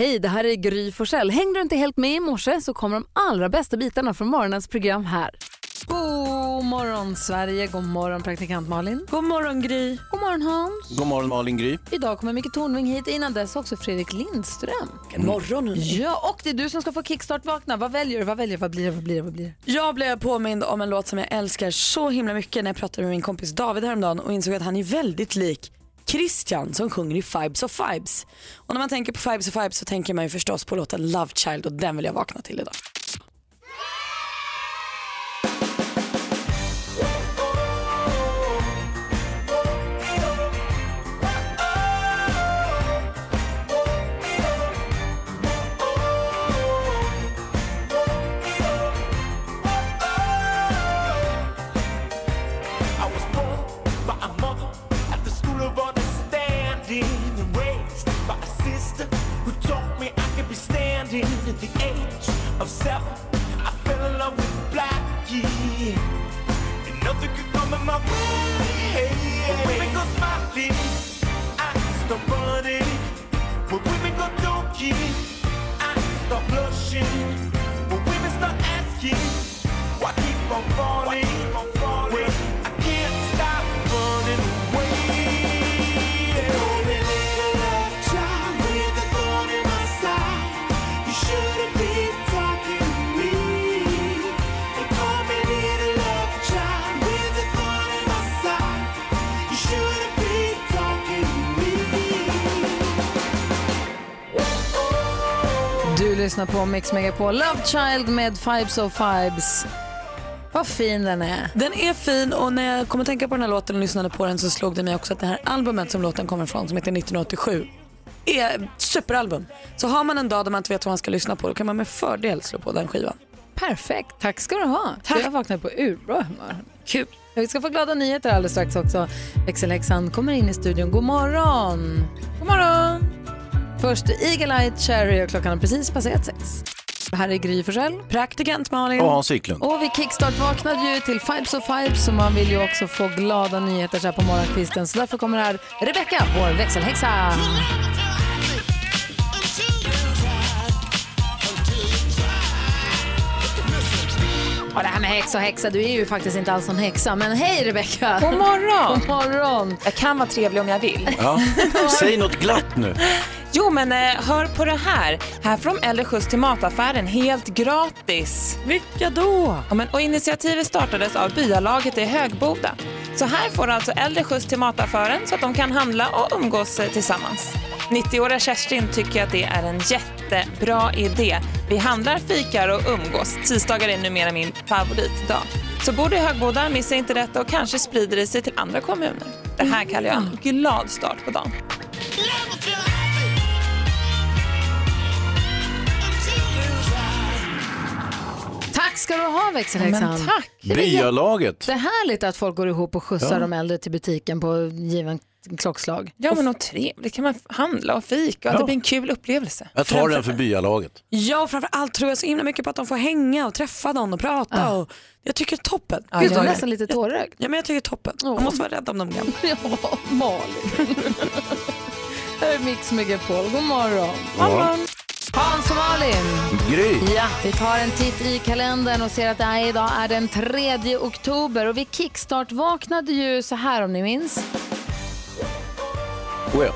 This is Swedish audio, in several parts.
Hej, det här är Gry Forssell. Hängde du inte helt med i morse så kommer de allra bästa bitarna från morgonens program här. God morgon Sverige, god morgon praktikant Malin. God morgon Gry. God morgon Hans. God morgon Malin Gry. Idag kommer Micke Tornving hit, innan dess också Fredrik Lindström. God morgon hörni. Ja, och det är du som ska få kickstart vakna. Vad väljer du? Vad väljer du? Vad blir det? Vad blir det? Vad blir det? Jag blev påmind om en låt som jag älskar så himla mycket när jag pratade med min kompis David häromdagen och insåg att han är väldigt lik Christian som sjunger i Fibes of Fibes. Och när man tänker på Fibes of Fibes så tänker man ju förstås på låten Love Child och den vill jag vakna till idag. At the age of seven. I fell in love with Blackie, and nothing could come in my way. Women go smiling, I start running. When women go talking, I start blushing. When women start asking, why keep on falling? Lyssnar på Mix Megapol. Love Child med Fibes of Fibes. Vad fin den är. Den är fin och när jag kom att tänka på den här låten och lyssnade på den så slog det mig också att det här albumet som låten kommer ifrån som heter 1987 är ett superalbum. Så har man en dag där man inte vet vad man ska lyssna på då kan man med fördel slå på den skivan. Perfekt. Tack ska du ha. Tack. Jag vaknar på urbra humör. Kul. Vi ska få glada nyheter alldeles strax också. Växelhäxan kommer in i studion. God morgon! God morgon! Först Eagle Eye Cherry och klockan har precis passerat sex. Här är Gry Forssell. Praktikant Malin. Och Hans Wiklund. Och vi kickstart vaknade ju till Fibes of Fibes så man vill ju också få glada nyheter så här på morgonkvisten. Så därför kommer här Rebecca, vår växelhäxa. Och det här med häxa och häxa, du är ju faktiskt inte alls en häxa. Men hej Rebecca! God morgon! God morgon! Jag kan vara trevlig om jag vill. Ja. Säg något glatt nu. Jo, men eh, hör på det här. Här får de äldre skjuts till mataffären helt gratis. Vilka då? Ja, men, och initiativet startades av byalaget i Högboda. Så här får alltså äldre skjuts till mataffären så att de kan handla och umgås eh, tillsammans. 90-åriga Kerstin tycker att det är en jättebra idé. Vi handlar, fikar och umgås. Tisdagar är numera min favoritdag. Så bor du i Högboda, missa inte detta och kanske sprider det sig till andra kommuner. Det här kallar jag en glad start på dagen. Tack ska du ha växelhäxan. Men tack! Det är väl jätte- Byalaget. Det är härligt att folk går ihop och skjutsar Ja. de äldre till butiken på given klockslag. Ja, men och trevligt kan man handla och fika och att Ja. det blir en kul upplevelse. Jag tar den för byalaget. Ja, och framför allt tror jag så himla mycket på att de får hänga och träffa någon och prata. Och jag tycker det är toppen. Ja, Gud, jag är nästan lite tårögd. Ja, men jag tycker det är toppen. Åh. Man måste vara rädd om de gamla. Ja, Malin. Här är Mix Megapol. God morgon. Ja. Hans och Malin. Gry. Ja, vi tar en titt i kalendern och ser att det här idag är den 3 oktober och vi kickstart vaknade ju så här om ni minns. Oh, ja.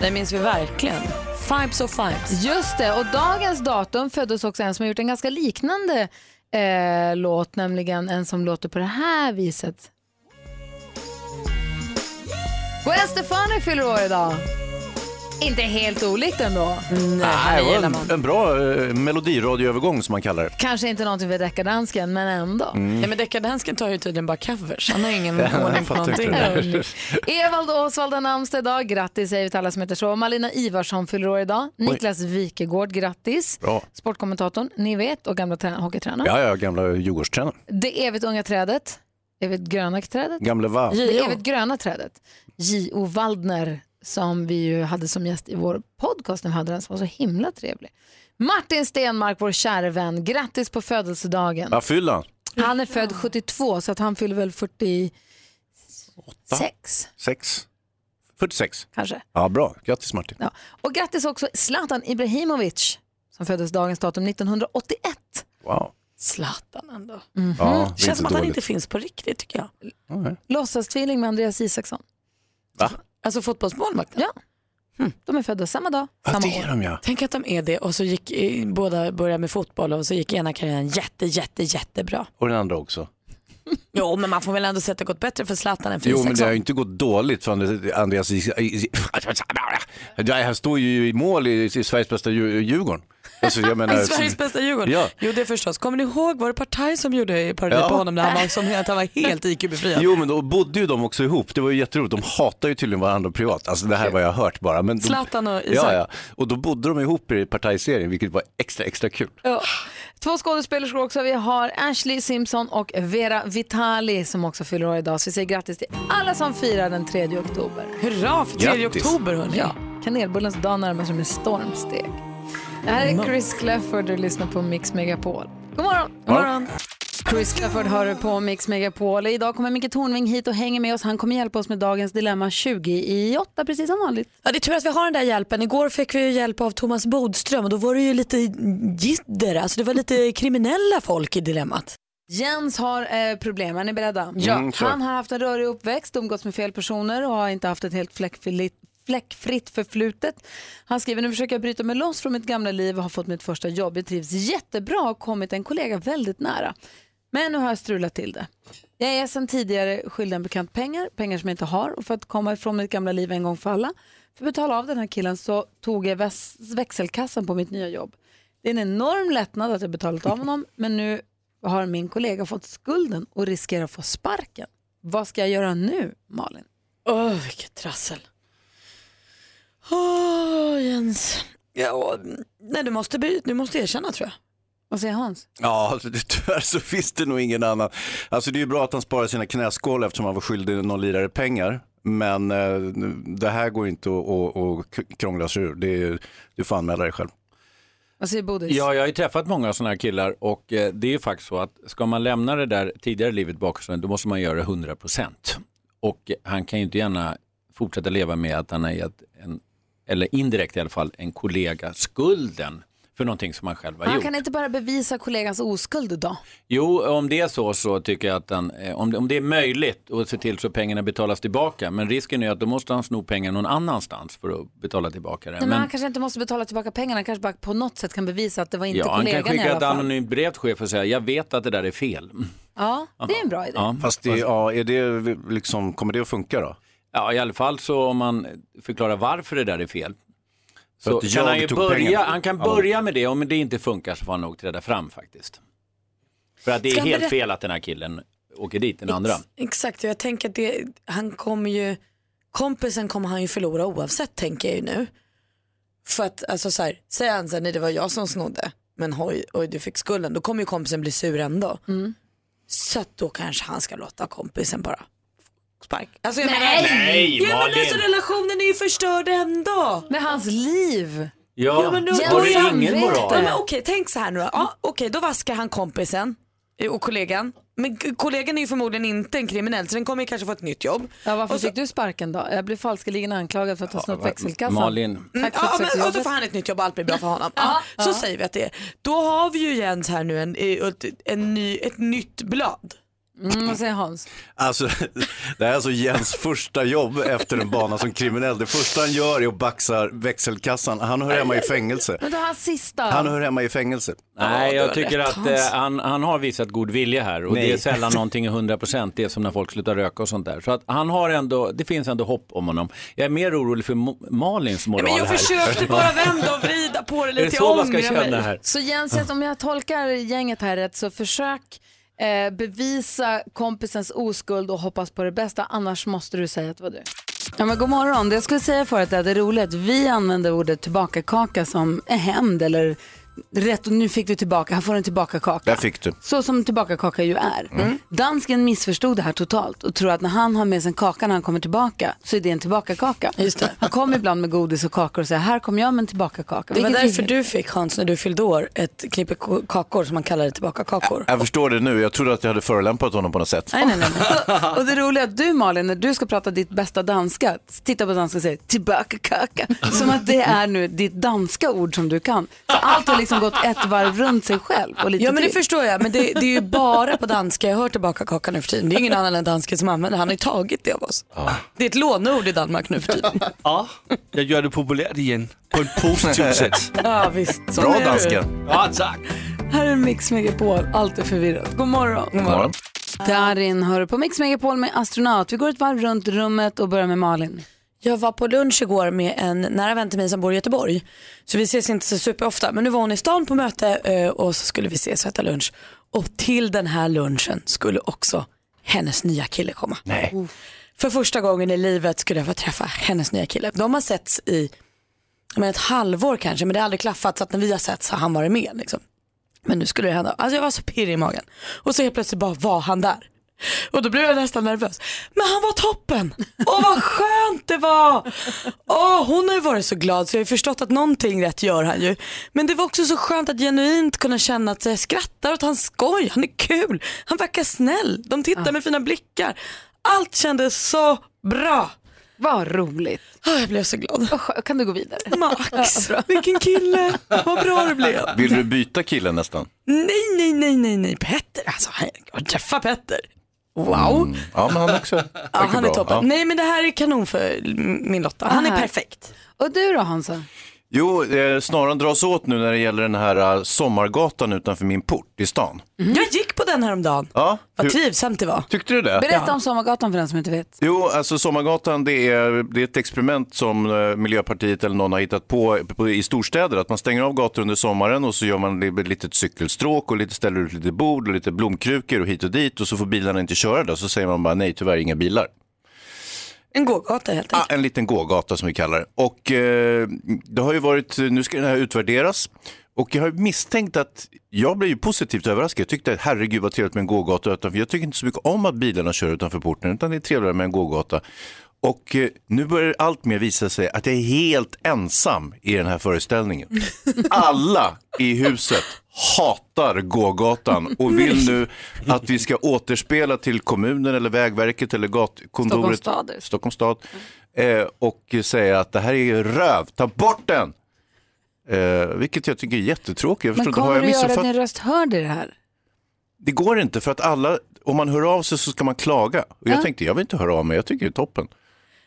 Det minns vi verkligen. Fibes of Fibes. Just det, och dagens datum föddes också en som har gjort en ganska liknande eh, låt, nämligen en som låter på det här viset. Gwen Stefani fyller år idag. Inte helt olikt ändå. Nej, det en, en bra eh, melodiradioövergång som man kallar det. Kanske inte någonting för deckardansken, men ändå. Mm. Ja, men deckardansken tar ju tydligen bara covers. Han har ingen ordning på fattar inte någonting. det där. Evald och Osvald har namnsdag idag. Grattis säger vi till alla som heter så. Malina Ivarsson fyller år idag. Niklas Wikegård, grattis. Bra. Sportkommentatorn, ni vet, och gamla trä- hockeytränaren. Ja, ja, gamla Djurgårdstränaren. Det evigt unga trädet. Evigt gröna trädet. Gamle va? Det evigt gröna trädet. J.O. Waldner som vi ju hade som gäst i vår podcast när vi hade den som var så himla trevlig. Martin Stenmark, vår kära vän, grattis på födelsedagen. Vad fyller han? Han är född 72 så att han fyller väl 46. Sex? 46. kanske. Ja, bra. Grattis Martin. Ja. Och grattis också Zlatan Ibrahimovic som föddes dagens datum 1981. Wow. Zlatan ändå. Ja, det är Känns inte som att han inte finns på riktigt tycker jag. Okej. Låtsastvilling med Andreas Isaksson. Va? Alltså fotbollsmålvakten. Ja. De är födda samma dag, Ja, samma det är år. de ja. Tänk att de är det och så gick eh, båda började med fotboll och så gick ena karriären jätte, jätte, jättebra. Och den andra också. Jo, men man får väl ändå säga att det gått bättre för Zlatan än för Jo, men det har ju inte gått dåligt för Andreas- Han står ju i mål i, i Sveriges bästa Dju- Djurgården. Alltså, menar, I Sveriges bästa Djurgården? Ja. Jo det förstås. Kommer ni ihåg, var det Partaj som gjorde parodi Ja. på honom när han var, som att han var helt IQ-befriad? Jo men då bodde ju de också ihop, det var ju jätteroligt. De hatar ju tydligen varandra privat, alltså det här var jag hört bara. Men de, Zlatan och Isak. Ja, ja. Och då bodde de ihop i partajserien, vilket var extra, extra kul. Ja. Två skådespelerskor också. Vi har Ashley Simpson och Vera Vitali som också fyller år idag. Så vi säger grattis till alla som firar den 3 oktober. Hurra för 3 Grattis. oktober hörni. Ja, kanelbullens dag närmar sig med stormsteg. Det här är Chris Clefford och lyssnar på Mix Megapol. God morgon! God morgon. Chris Clefford hör du på Mix Megapol. Idag kommer Micke Tornving hit och hänger med oss. Han kommer hjälpa oss med dagens dilemma 20 i 8, precis som vanligt. Ja, det är tur att vi har den där hjälpen. Igår fick vi hjälp av Thomas Bodström och då var det ju lite jidder, alltså det var lite kriminella folk i dilemmat. Jens har eh, problem, är ni beredda? Mm, kör. Han har haft en rörig uppväxt, umgåtts med fel personer och har inte haft ett helt fläckfritt, fläckfritt förflutet. Han skriver, nu försöker jag bryta mig loss från mitt gamla liv och har fått mitt första jobb. Jag trivs jättebra och har kommit en kollega väldigt nära. Men nu har jag strulat till det. Jag är sedan tidigare skyldig en bekant pengar, pengar som jag inte har. Och för att komma ifrån mitt gamla liv en gång för alla, för att betala av den här killen så tog jag växelkassan på mitt nya jobb. Det är en enorm lättnad att jag betalat av honom, men nu har min kollega fått skulden och riskerar att få sparken. Vad ska jag göra nu, Malin? Åh, vilket trassel. Åh, Jens. Ja, nej, du, måste, du måste erkänna tror jag. Vad säger Hans? Ja, alltså, det- tyvärr så finns det nog ingen annan. Alltså det är ju bra att han sparar sina knäskål eftersom han var skyldig någon lirare pengar. Men eh, det här går inte att, att, att krångla sig ur. Det är, du får anmäla dig själv. Vad säger Bodis? Ja, jag har ju träffat många sådana här killar och eh, det är ju faktiskt så att ska man lämna det där tidigare livet bakom sig, då måste man göra det 100 procent. Och han kan ju inte gärna fortsätta leva med att han har gett en, eller indirekt i alla fall, en kollega skulden för någonting som han själv har Han gjort. kan inte bara bevisa kollegans oskuld då? Jo, om det är så så tycker jag att han, eh, om, det, om det är möjligt att se till så pengarna betalas tillbaka. Men risken är att då måste han sno pengar någon annanstans för att betala tillbaka det. Nej, men han kanske inte måste betala tillbaka pengarna, han kanske bara på något sätt kan bevisa att det var inte ja, han kollegan kan i skicka alla ett fall. anonymt brev till chefen och säga jag vet att det där är fel. Ja, det är en bra idé. Ja, Fast det, ja, är det liksom, kommer det att funka då? Ja, i alla fall så om man förklarar varför det där är fel. Så att kan han ju börja, pengarna. han kan Ja. börja med det, om det inte funkar så får han nog träda fram faktiskt. För att det är helt fel att den här killen åker dit, den andra. Ex- Exakt, och jag tänker att det, han kommer ju, kompisen kommer han ju förlora oavsett tänker jag ju nu. För att alltså så här, säger han så här, nej det var jag som snodde, men oj, oj du fick skulden, då kommer ju kompisen bli sur ändå. Så att då kanske han ska låta kompisen bara spark. Alltså, jag Nej! Menar, Nej, ja, men alltså, relationen är ju förstörd ändå. Med hans liv. Ja, Ja, men då- Jens har du ingen moral? Ja, men okej, tänk så här nu då. Ja, okej, då vaskar han kompisen eh, och kollegan. Men kollegan är ju förmodligen inte en kriminell så den kommer ju kanske få ett nytt jobb. Ja, varför Och så- fick du sparken då? Jag blev falskeligen anklagad för att ha snott växelkassan. Malin, Mm, Tack för ja, men, och så får han ett nytt jobb och allt blir bra för honom. Ja, så säger vi att det är. Då har vi ju Jens här nu en, ett, en ny, ett nytt blad. Mm, vad säger Hans? Alltså, det här är alltså Jens första jobb efter en bana som kriminell. Det första han gör är att baxa växelkassan. Han hör hemma i fängelse. Men då hans sista. Han hör hemma i fängelse. Nej, jag tycker att eh, han, han har visat god vilja här och Nej. det är sällan någonting är 100%. Det är som när folk slutar röka och sånt där. Så att han har ändå, det finns ändå hopp om honom. Jag är mer orolig för Mo- Malins moral Men jag här. försökte bara vända och vrida på det Är det lite. så Jag man ska känna här? Så Jens, om jag tolkar gänget här rätt så försök eh, bevisa kompisens oskuld och hoppas på det bästa. Annars måste du säga att det var du. Ja, men god morgon. Det jag skulle säga förut är att det är roligt. Vi använder ordet tillbakakaka som hämnd eller rätt och nu fick du tillbaka, här får du en tillbaka kaka. Där fick du. Så som tillbaka kaka ju är. Mm. Dansken missförstod det här totalt och tror att när han har med sig en kaka när han kommer tillbaka så är det en tillbaka kaka. Just det. Han kommer ibland med godis och kakor och säger här kommer jag med en tillbaka kaka. Det var Vilket därför är- du fick Hans när du fyllde år ett knippe ko- kakor som man kallade tillbaka kakor. Jag förstår det nu. Jag trodde att jag hade förolämpat honom på något sätt. Nej, nej, nej. och det roliga är att du Malin, när du ska prata ditt bästa danska, titta på danska och säger tillbaka kaka. Som att det är nu ditt danska ord som du kan. Så allt har liksom gått ett varv runt sig själv. Och lite Ja men det till. förstår jag, men det, det är ju bara på danska jag hör tillbaka kakan nu för tiden. Det är ingen annan än dansken som använder han har ju tagit det av oss. Det är ett låneord i Danmark nu för tiden. Ja, jag gör det populärt igen på ett positivt sätt. Ja visst. Så Bra det. dansken. Ja, tack. Här är Mix Megapol, allt är förvirrat. God morgon. God morgon. Darin hör på Mix Megapol med astronaut. Vi går ett varv runt rummet och börjar med Malin. Jag var på lunch igår med en nära vän till mig som bor i Göteborg. Så vi ses inte så superofta. Men nu var hon i stan på möte eh, och så skulle vi ses och äta lunch. Och till den här lunchen skulle också hennes nya kille komma. Nej. För första gången i livet skulle jag få träffa hennes nya kille. De har setts i menar, ett halvår kanske men det har aldrig klaffat så att när vi har setts har han varit med. Liksom. Men nu skulle det hända. Alltså jag var så pirrig i magen. Och så helt plötsligt bara var han där. Och då blev jag nästan nervös. Men han var toppen! Åh vad skönt det var! Åh, hon har ju varit så glad så jag har ju förstått att någonting rätt gör han ju. Men det var också så skönt att genuint kunna känna att jag skrattar åt hans skoj. Han är kul, han verkar snäll, de tittar med fina blickar. Allt kändes så bra. Vad roligt. Ah, jag blev så glad. Kan du gå vidare? Max, vilken kille, vad bra det blev. Vill du byta killen nästan? Nej, nej, nej, nej, nej, Petter, alltså jag träffa Petter. Wow. Ja, men han också. Ja, han är bra. toppen. Ja. Nej men det här är kanon för min Lotta. Han är Aha. perfekt. Och du då Hansa? Jo, eh, snaran dras åt nu när det gäller den här eh, sommargatan utanför min port i stan. Jag gick på den häromdagen. Ja, Vad hur, trivsamt det var. tyckte du det? Berätta om Sommargatan för den som inte vet. Jo, alltså Sommargatan det är, det är ett experiment som eh, Miljöpartiet eller någon har hittat på, på i storstäder. Att man stänger av gator under sommaren och så gör man ett litet cykelstråk och lite, ställer ut lite bord och lite blomkrukor och hit och dit och så får bilarna inte köra där. Så säger man bara nej, tyvärr inga bilar. En gågata helt Ah, enkelt. en liten gågata som vi kallar det. Och eh, det har ju varit, nu ska den här utvärderas. Och jag har misstänkt att jag blev ju positivt överraskad. Jag tyckte att herregud vad trevligt med en gågata utanför. Jag tycker inte så mycket om att bilarna kör utanför porten utan det är trevligare med en gågata. Och eh, nu börjar allt mer visa sig att jag är helt ensam i den här föreställningen. Alla i huset hatar gågatan och vill nu att vi ska återspela till kommunen eller Vägverket eller gatkontoret. Stockholms stad. Stockholms stad. Eh, och säga att det här är röv, ta bort den! Eh, vilket jag tycker är jättetråkigt. Jag Men har kommer jag du göra missuppfattat? din röst hörd i det här? Det går inte för att alla, om man hör av sig så ska man klaga. Och jag Ja. tänkte, jag vill inte höra av mig, jag tycker det är toppen.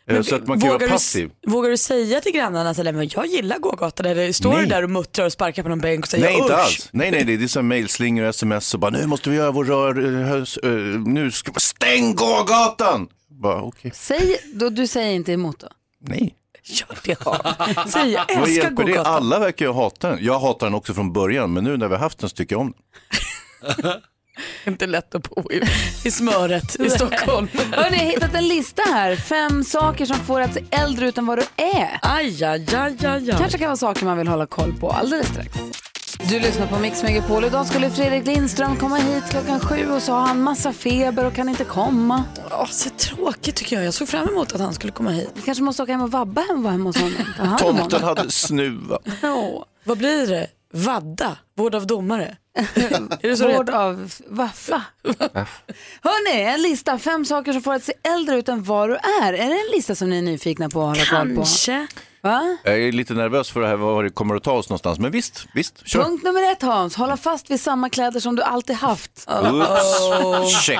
Eh, så att man kan vågar, vara du, passiv. vågar du säga till grannarna så men jag gillar gågatan eller står Nej. du där och muttrar och sparkar på någon bänk och säger Nej, inte alls. Nej, nej, det är som mejlslingor och sms och bara nu måste vi göra vår rör, eh, eh, nu ska stäng gågatan! Bara, okej, Säg, då, du säger inte emot då? nej. Gör det Hans. Säg jag Vad älskar hjälper det? gågatan. Alla verkar ju hata den. Jag hatar den också från början, men nu när vi har haft den så tycker jag om den. Inte lätt att bo i, i smöret i Stockholm. Hörrni, jag har hittat en lista här. Fem saker som får att se äldre ut än vad du är. Aj, aj, aj, aj, aj. Kanske kan vara saker man vill hålla koll på alldeles strax. Du lyssnar på Mix Megapol. Idag skulle Fredrik Lindström komma hit klockan sju och så har han massa feber och kan inte komma. Åh, så tråkigt tycker jag. Jag såg fram emot att han skulle komma hit. Vi kanske måste åka hem och vabba hem hemma hos honom. Tomten hade snuva. Åh. Vad blir det? Vadda? Vård av domare? är det så Vård heter? av vaffla. Hörni, en lista. Fem saker som får att se äldre ut än vad du är. Är det en lista som ni är nyfikna på att hålla koll på? Kanske. Va? Jag är lite nervös för det här, var det kommer att ta oss någonstans. Men visst, visst, kör. Punkt nummer ett Hans, hålla fast vid samma kläder som du alltid haft. Oops. Check.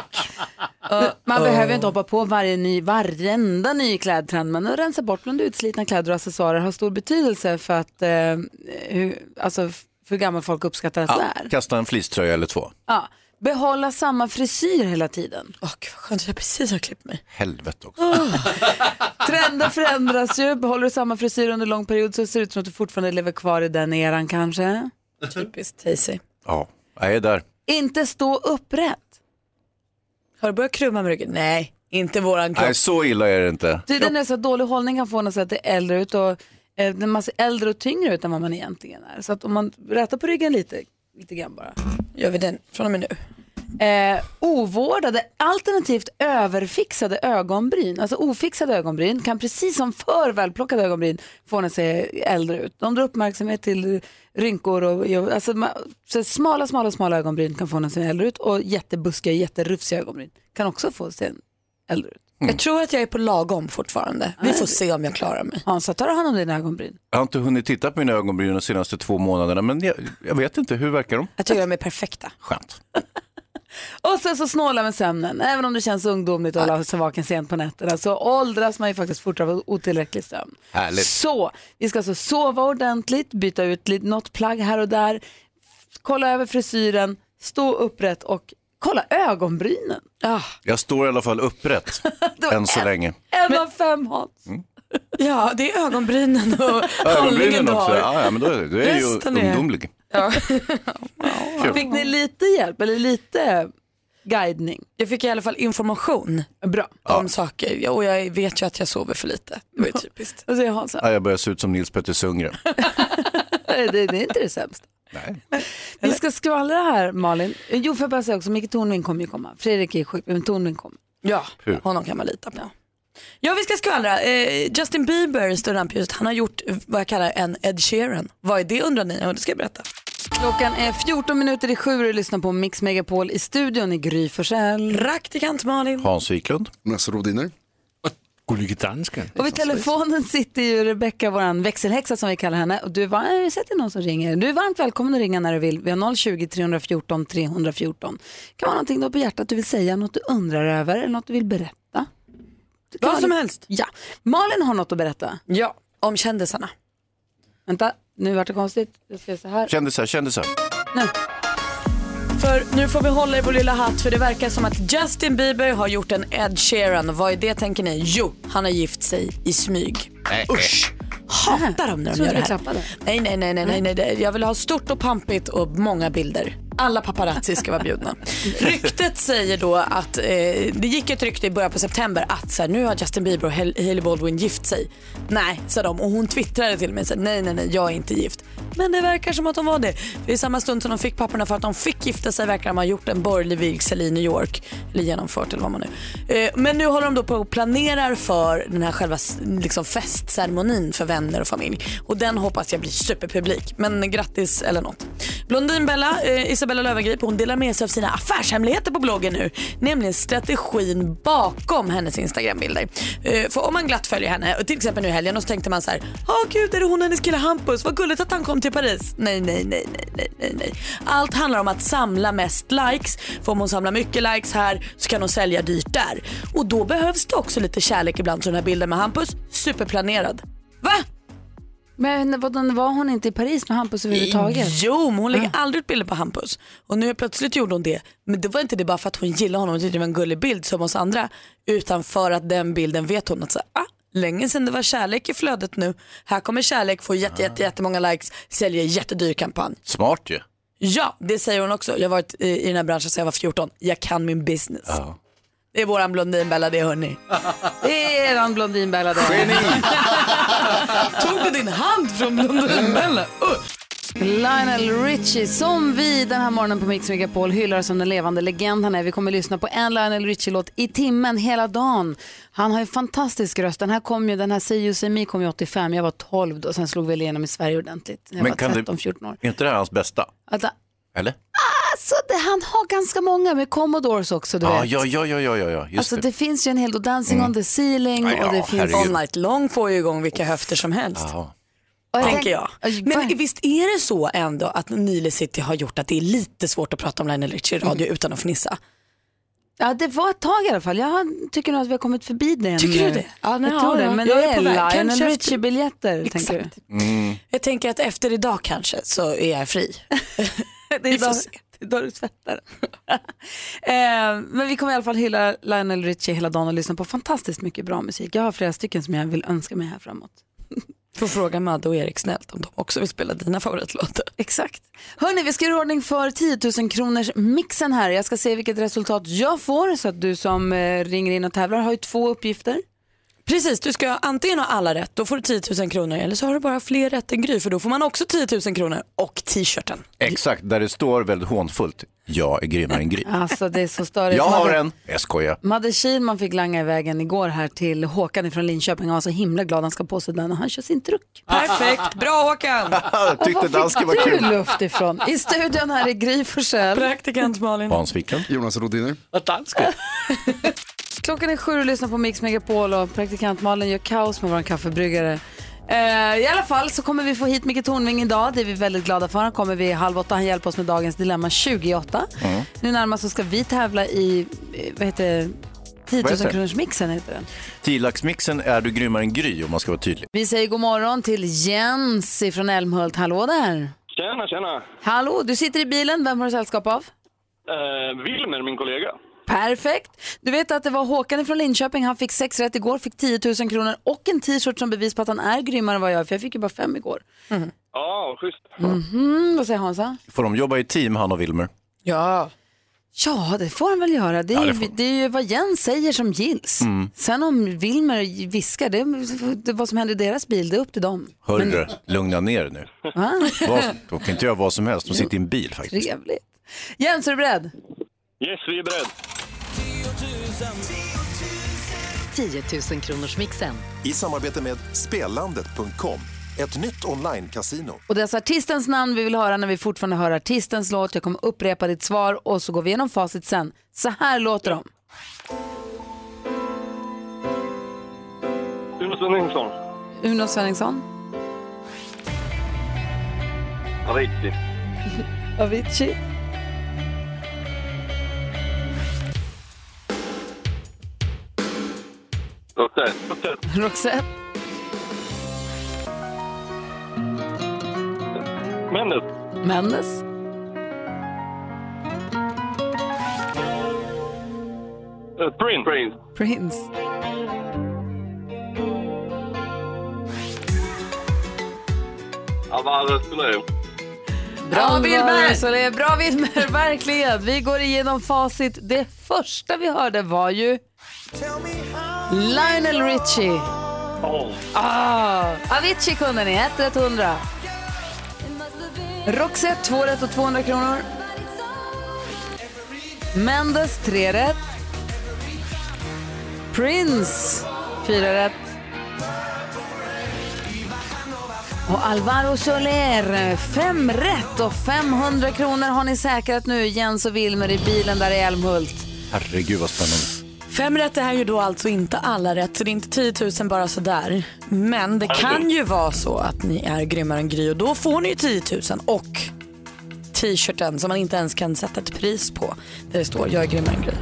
Man behöver ju inte hoppa på varje ny, varenda ny klädtrend men att rensa bort bland utslitna kläder och accessoarer har stor betydelse för att eh, hur, alltså, för hur gamla folk uppskattar att Ja, du är. kasta en fleecetröja eller två. Ja. Behålla samma frisyr hela tiden. Åh, gud vad skönt, jag precis har klippt mig. Helvete också. Trender förändras ju. Behåller du samma frisyr under lång period så ser det ut som att du fortfarande lever kvar i den eran kanske. Typiskt Daisy. Ja, jag är där. Inte stå upprätt. Har du börjat krumma med ryggen? Nej, inte våran kropp. Nej, så illa är det inte. Tydligen är det så att dålig hållning kan få en att se att det är äldre ut och eh, man ser äldre och tyngre ut än vad man egentligen är. Så att om man rätar på ryggen lite, lite grann bara. Gör vi den från och med nu? Eh, ovårdade, alternativt överfixade ögonbryn, alltså ofixade ögonbryn kan precis som för välplockade ögonbryn få en att se äldre ut. De drar uppmärksamhet till rynkor och alltså, så smala, smala, smala ögonbryn kan få en att se äldre ut och jättebuskiga, jätterufsiga ögonbryn kan också få se äldre ut. Jag tror att jag är på lagom fortfarande. Vi får se om jag klarar mig. Hansa, tar du hand om dina ögonbryn? Jag har inte hunnit titta på mina ögonbryn de senaste två månaderna, men jag, jag vet inte, hur verkar de? Jag tycker de är perfekta. Skönt. Och sen så snåla med sömnen. Även om det känns ungdomligt att hålla sig vaken sent på nätterna så åldras man ju faktiskt fortare av otillräcklig sömn. Härligt. Så, vi ska alltså sova ordentligt, byta ut lite, något plagg här och där, kolla över frisyren, stå upprätt och kolla ögonbrynen. Ah. Jag står i alla fall upprätt, än så länge. En av fem Hans. Ja, det är ögonbrynen och hållningen Ögonbrynen du också, har. ja, ja, men då är, då är ju Resten är- ungdomlig. Fick ni lite hjälp eller lite guidning? Jag fick i alla fall information Bra. om saker Ja, och jag vet ju att jag sover för lite. Det var ju typiskt. Och så är Hansa. Ja, jag börjar se ut som Nils Petter Sundgren. det, det är inte det sämsta. Nej. Vi ska skvallra här Malin. Jo, får jag bara säga också, Micke Tornving kommer ju komma. Fredrik är sjuk, men Tornving kommer. Ja, Hur? honom kan man lita på. Ja, vi ska skvallra. Eh, Justin Bieber står i rampljuset. Han har gjort vad jag kallar en Ed Sheeran. Vad är det undrar ni? Ja, det ska jag berätta. Klockan är 14 minuter i sju och du lyssnar på Mix Megapol i studion i Gry Forssell. Praktikant Malin. Hans Wiklund. Massa Rodiner. Gullige dansken. Och vid telefonen sitter ju Rebecka, vår växelhäxa som vi kallar henne. Och du är, var- har sett någon som ringer. Du är varmt välkommen att ringa när du vill. Vi har 020-314 314. kan vara någonting du har på hjärtat du vill säga, något du undrar över eller något du vill berätta. Vad som helst. Ja. Malin har något att berätta. Ja, om kändisarna. Vänta, nu vart det konstigt. Jag ska så här. Kändisar, kändisar. Nu. För nu får vi hålla i vår lilla hatt för det verkar som att Justin Bieber har gjort en Ed Sheeran. Vad är det tänker ni? Jo, han har gift sig i smyg. Usch! Hatar dem när de gör det här. nej, nej, nej, nej, nej, nej. Jag vill ha stort och pampigt och många bilder. Alla paparazzi ska vara bjudna. Ryktet säger då att, eh, det gick ett rykte i början på september att så här, nu har Justin Bieber och Hailey Baldwin gift sig. Nej, sa de och hon twittrade till mig så här, nej, nej, nej, jag är inte gift. Men det verkar som att de var det. För i samma stund som de fick papperna för att de fick gifta sig verkar de ha gjort en borgerlig vigsel i New York. Eller genomfört eller vad man nu. Eh, men nu håller de då på och planerar för den här själva liksom festceremonin för vänner och familj. Och den hoppas jag blir superpublik. Men grattis eller något. Blondinbella, eh, Isabella Löwengrip, hon delar med sig av sina affärshemligheter på bloggen nu. Nämligen strategin bakom hennes Instagrambilder. Eh, för om man glatt följer henne, till exempel nu i helgen, och så tänkte man så här, åh gud är det hon och hennes kille Hampus, vad gulligt att han kom till Paris. Nej, nej, nej, nej, nej, nej, nej. Allt handlar om att samla mest likes. För om hon samlar mycket likes här så kan hon sälja dyrt där. Och då behövs det också lite kärlek ibland. Så den här bilden med Hampus, superplanerad. Va? Men vadå, var hon inte i Paris med Hampus överhuvudtaget? Jo, men hon lägger aldrig ut bilder på Hampus. Och nu plötsligt gjorde hon det. Men det var inte det bara för att hon gillar honom och tyckte det var en gullig bild som oss andra. Utan för att den bilden vet hon att så, ah, länge sedan det var kärlek i flödet nu. Här kommer kärlek, får jätte, jätte, jättemånga likes, säljer jättedyr kampanj. Smart ju. Ja, det säger hon också. Jag har varit i, i den här branschen sedan jag var 14. Jag kan min business. Det är våran Blondinbella det hörni. Det är eran Blondinbella det. Tog du din hand från Blondinbella? Usch. Lionel Richie som vi den här morgonen på Mix Megapol hyllar som den levande legend han är. Vi kommer att lyssna på en Lionel Richie-låt i timmen hela dagen. Han har ju fantastisk röst. Den här kom ju, den här Say You Say Me kom ju 85, jag var 12 då, sen slog vi igenom i Sverige ordentligt. Jag Men var kan det- 13-14 år. Är inte det här hans bästa? Att, Eller? Alltså, det, han har ganska många med Commodores också, du Ja, vet. ja, ja, ja, ja, ja, ja. just Alltså det. det finns ju en hel del, Dancing on the ceiling Ja, och det ja, finns... All night long får ju igång vilka höfter som helst. Ja. Jag tänker tänk- jag. Men visst är det så ändå att Nile City har gjort att det är lite svårt att prata om Lionel Richie i radio utan att fnissa? Ja, det var ett tag i alla fall. Jag tycker nog att vi har kommit förbi det. Tycker du det? Ja, nej, jag tror ja, det, ja. men Jag det är på väg. Lionel Kanske efter- Richie-biljetter, tänker Exakt. Mm. Jag tänker att efter idag kanske så är jag fri. du. Det är Vi får se. Det är idag du svettar. eh, men vi kommer i alla fall hylla Lionel Richie hela dagen och lyssna på fantastiskt mycket bra musik. Jag har flera stycken som jag vill önska mig här framåt. Får fråga Madde och Erik snällt om de också vill spela dina favoritlåtar. Exakt. Hörni, vi ska göra ordning för 10 000 kronors mixen här. Jag ska se vilket resultat jag får så att du som eh, ringer in och tävlar har ju två uppgifter. Precis, du ska antingen ha alla rätt, då får du 10 000 kronor. Eller så har du bara fler rätt än Gry, för då får man också 10 000 kronor och t-shirten. Exakt, där det står väldigt hånfullt. Jag är grymmare än Gry. Alltså det är så störigt. Jag har en. Jag skojar. Madde Kihlman fick langa iväg igår här till Håkan från Linköping. Han var så himla glad han ska på sig den när han kör sin truck. Perfekt, bra Håkan! Tyckte dansken var kul. du luft ifrån? I studion här är Gry Forssell. Praktikant Malin. Hans Wiklund. Jonas Rodiner. Klockan är sju och lyssnar på Mix Megapol och praktikant Malin gör kaos med vår kaffebryggare. Eh, I alla fall så kommer vi få hit Micke Tornving idag. Det är vi väldigt glada för. Han kommer vid halv åtta. Han hjälper oss med dagens dilemma 28. Mm. Nu närmast så ska vi tävla i, eh, vad heter det? 10 Vad 000 heter det? kronors mixen heter den. Tilaxmixen är du grymmare än Gry om man ska vara tydlig. Vi säger god morgon till Jens från Älmhult. Hallå där! Tjena, tjena. Hallå, du sitter i bilen. Vem har du sällskap av? Eh, Wilmer, min kollega. Perfekt. Du vet att det var Håkan från Linköping. Han fick sex rätt igår, fick 10 000 kronor och en t-shirt som bevis på att han är grymmare än vad jag är. För jag fick ju bara fem igår. Ja, schysst. Mhm, vad säger Hansa? Får de jobba i team, han och Wilmer? Ja. Ja, det får han väl göra. Det är, Ja, ju, det får- det är ju vad Jens säger som gills. Sen om Wilmer viskar, det, det, vad som händer i deras bil, det är upp till dem. Hörru, lugna ner dig nu. Va? Vad- De kan inte göra vad som helst, de sitter i en bil faktiskt. Trevligt. Jens, är du beredd? Yes, vi är beredd. 10 000 kronors mixen. I samarbete med Spelandet.com, ett nytt online-casino. Och det är alltså artistens namn vi vill höra när vi fortfarande hör artistens låt. Jag kommer upprepa ditt svar och så går vi igenom facit sen. Så här låter de. Uno Svenningsson. Uno Svenningsson, Avicii. Avicii, Roxette. Roxette. Roxette, Mendes. Mendes, Uh, Prince. Prince. Prince, Alvaro Soler. Bra Wilmer! Så det är bra Wilmer, verkligen. Vi går igenom facit. Det första vi hörde var ju Lionel Richie. Oh. Ah, Avicii kunde ni, 1 rätt 100. Roxette 2 rätt och 200 kronor. Mendes 3 rätt. Prince 4 rätt. Och Alvaro Soler 5 rätt och 500 kronor har ni säkrat nu Jens och Wilmer i bilen där i Älmhult. Herregud vad spännande. Fem rätt är ju då alltså inte alla rätt, så det är inte 10 000 bara sådär. Men det kan ju vara så att ni är grymmare än Gry och då får ni ju 10 000 och t-shirten som man inte ens kan sätta ett pris på. Där det står jag är grymmare än Gry.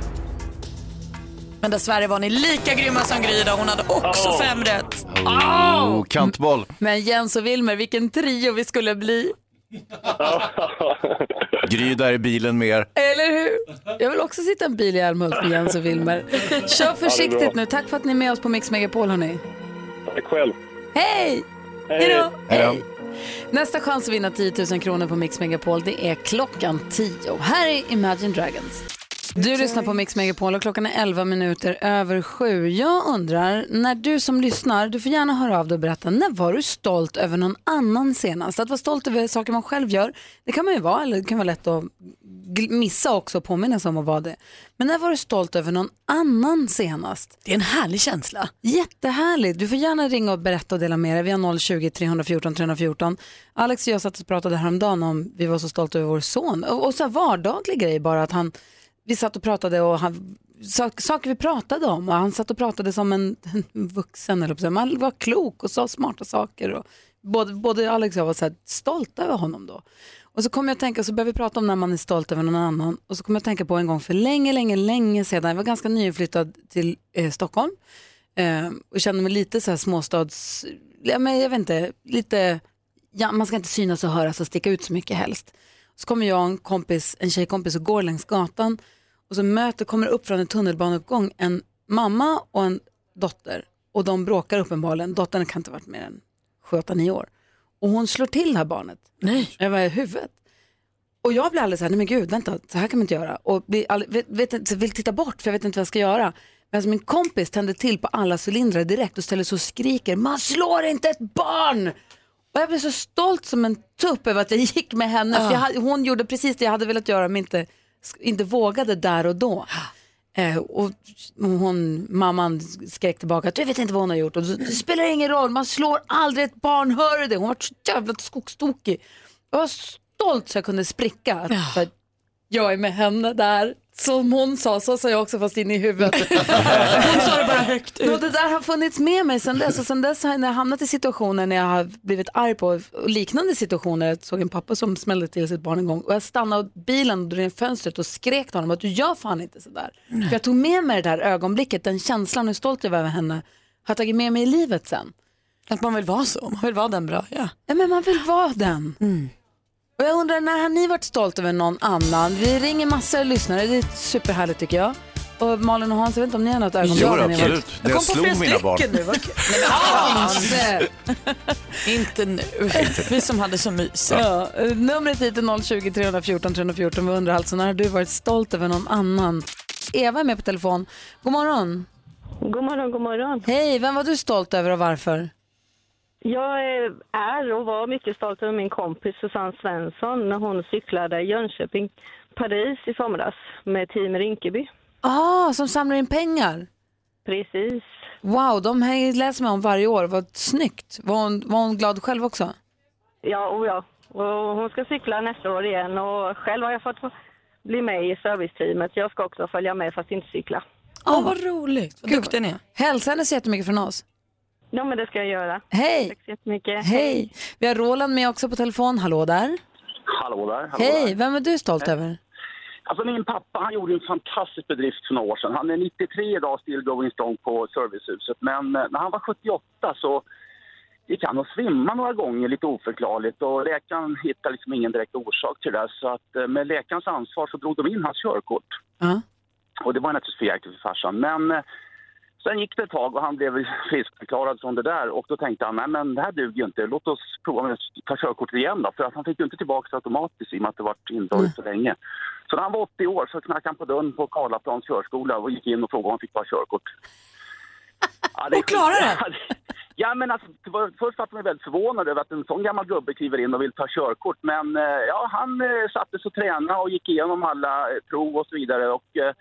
Men dessvärre var ni lika grymma som Gry då. Hon hade också fem rätt. Oh, kantboll. Men Jens och Wilmer, vilken trio vi skulle bli. Gry där i bilen med er. Eller hur? Jag vill också sitta i en bil i Älmhult med Jens och Wilmer. Kör försiktigt nu. Tack för att ni är med oss på Mix Megapol hörni. Tack själv. Hej! Hej. Hej då! Hej. Hej! Nästa chans att vinna 10 000 kronor på Mix Megapol det är klockan 10. Här är Imagine Dragons. Du lyssnar på Mix Megapol och klockan är 11 minuter över sju. Jag undrar, när du som lyssnar, du får gärna höra av dig och berätta, när var du stolt över någon annan senast? Att vara stolt över saker man själv gör, det kan man ju vara, eller det kan vara lätt att missa också och påminna sig om att vara det. Men när var du stolt över någon annan senast? Det är en härlig känsla. Jättehärligt. Du får gärna ringa och berätta och dela med dig. Vi har 020-314 314. Alex och jag satt och pratade häromdagen om vi var så stolta över vår son. Och, och så vardaglig grej bara att han, vi satt och pratade och han, sak, saker vi pratade om och han satt och pratade som en, en vuxen eller. Man var klok och sa smarta saker. Och både, både Alex och jag var så här stolta över honom då. Och så kom jag att tänka, så började vi prata om när man är stolt över någon annan. Och så kom jag att tänka på en gång för länge, länge, länge sedan. Jag var ganska nyinflyttad till eh, Stockholm. Eh, och kände mig lite så här småstads, ja, men jag vet inte, lite, ja, man ska inte synas och höras och sticka ut så mycket helst. Så kommer jag och en kompis, en tjejkompis och går längs gatan och så möter, kommer upp från en tunnelbaneuppgång en mamma och en dotter och de bråkar uppenbarligen. Dottern kan inte ha varit mer än 7-8-9 år. Och hon slår till det här barnet. Nej. Över huvudet. Och jag blir alldeles så här, nej men gud, vänta, så här kan man inte göra. Och blir all, vet, vet, inte- vill titta bort för jag vet inte vad jag ska göra. Medan min kompis tände till på alla cylindrar direkt och ställer sig och skriker, man slår inte ett barn! Och jag blev så stolt som en tupp över att jag gick med henne. För jag, hade- hon gjorde precis det jag hade velat göra men inte, inte vågade där och då. Eh, och hon, mamman skrek tillbaka, du vet inte vad hon har gjort. Och det spelar ingen roll, man slår aldrig ett barn, hör du det? Hon var så jävla skogstokig. Jag var stolt så jag kunde spricka. Att, för att jag är med henne där. Som hon sa, så sa jag också fast in i huvudet. hon sa det bara högt ut. Och det där har funnits med mig sen dess. Och sen dess har jag hamnat i situationer när jag har blivit arg på liknande situationer. Jag såg en pappa som smällde till sitt barn en gång och jag stannade bilen och drog ner fönstret och skrek till honom att du gör fan inte sådär. För jag tog med mig det där ögonblicket, den känslan och hur stolt jag var över henne. Har jag tagit med mig i livet sen. Att man vill vara så, man vill vara den bra. Ja. Ja men man vill vara den. Och jag undrar, när har ni varit stolt över någon annan? Vi ringer massor av lyssnare, det är superhärligt tycker jag. Och Malin och Hans, jag vet inte om ni har något ögonblick? Jo, när ni har varit- absolut. När jag slog mina barn. nu, vad kul. Nej, men Hans! Inte nu. Vi som hade så mysigt. Ja, numret hit är 020 314 314. Vi undrar alltså, när har du varit stolt över någon annan? Eva är med på telefon. God morgon. God morgon, god morgon. Hej, vem var du stolt över och varför? Jag är och var mycket stolt över min kompis Susanne Svensson när hon cyklade Jönköping-Paris i somras med Team Rinkeby. Ah, som samlar in pengar? Precis. Wow, de här läser man om varje år. Vad snyggt. Var hon, var hon glad själv också? Ja, och ja. Och hon ska cykla nästa år igen och själv har jag fått bli med i serviceteamet. Jag ska också följa med fast inte cykla. Åh, vad roligt. Vad duktig ni är. Hälsa henne så jättemycket från oss. Ja, men det ska jag göra. Hej! Tack så jättemycket. Hej! Vi har Roland med också på telefon. Hallå där. Hallå där. Hallå Hej, där. vem är du stolt över? Alltså min pappa han gjorde en fantastisk bedrift för några år sedan. Han är 93 idag, still going strong på servicehuset. Men eh, när han var 78 så gick han och svimma några gånger lite oförklarligt och läkaren hittade liksom ingen direkt orsak till det. Så att eh, med läkarens ansvar så drog de in hans körkort. Ja. Och det var naturligtvis för jäkligt för farsan. Men eh, sen gick det ett tag och han blev friskförklarad från det där och då tänkte han, nej men det här duger ju inte, låt oss prova med att ta körkortet igen då. För att han fick ju inte tillbaka det automatiskt i och med att det varit indraget så länge. Så när han var 80 år så knackade han på dörren på Karlaplans körskola och gick in och frågade om han fick ta körkort. Ja, Och klarade det? Ja, men alltså, det var, först var man väldigt förvånad över att en sån gammal gubbe kliver in och vill ta körkort. Men eh, ja, han eh, satte sig och tränade och gick igenom alla prov och så vidare. Och eh,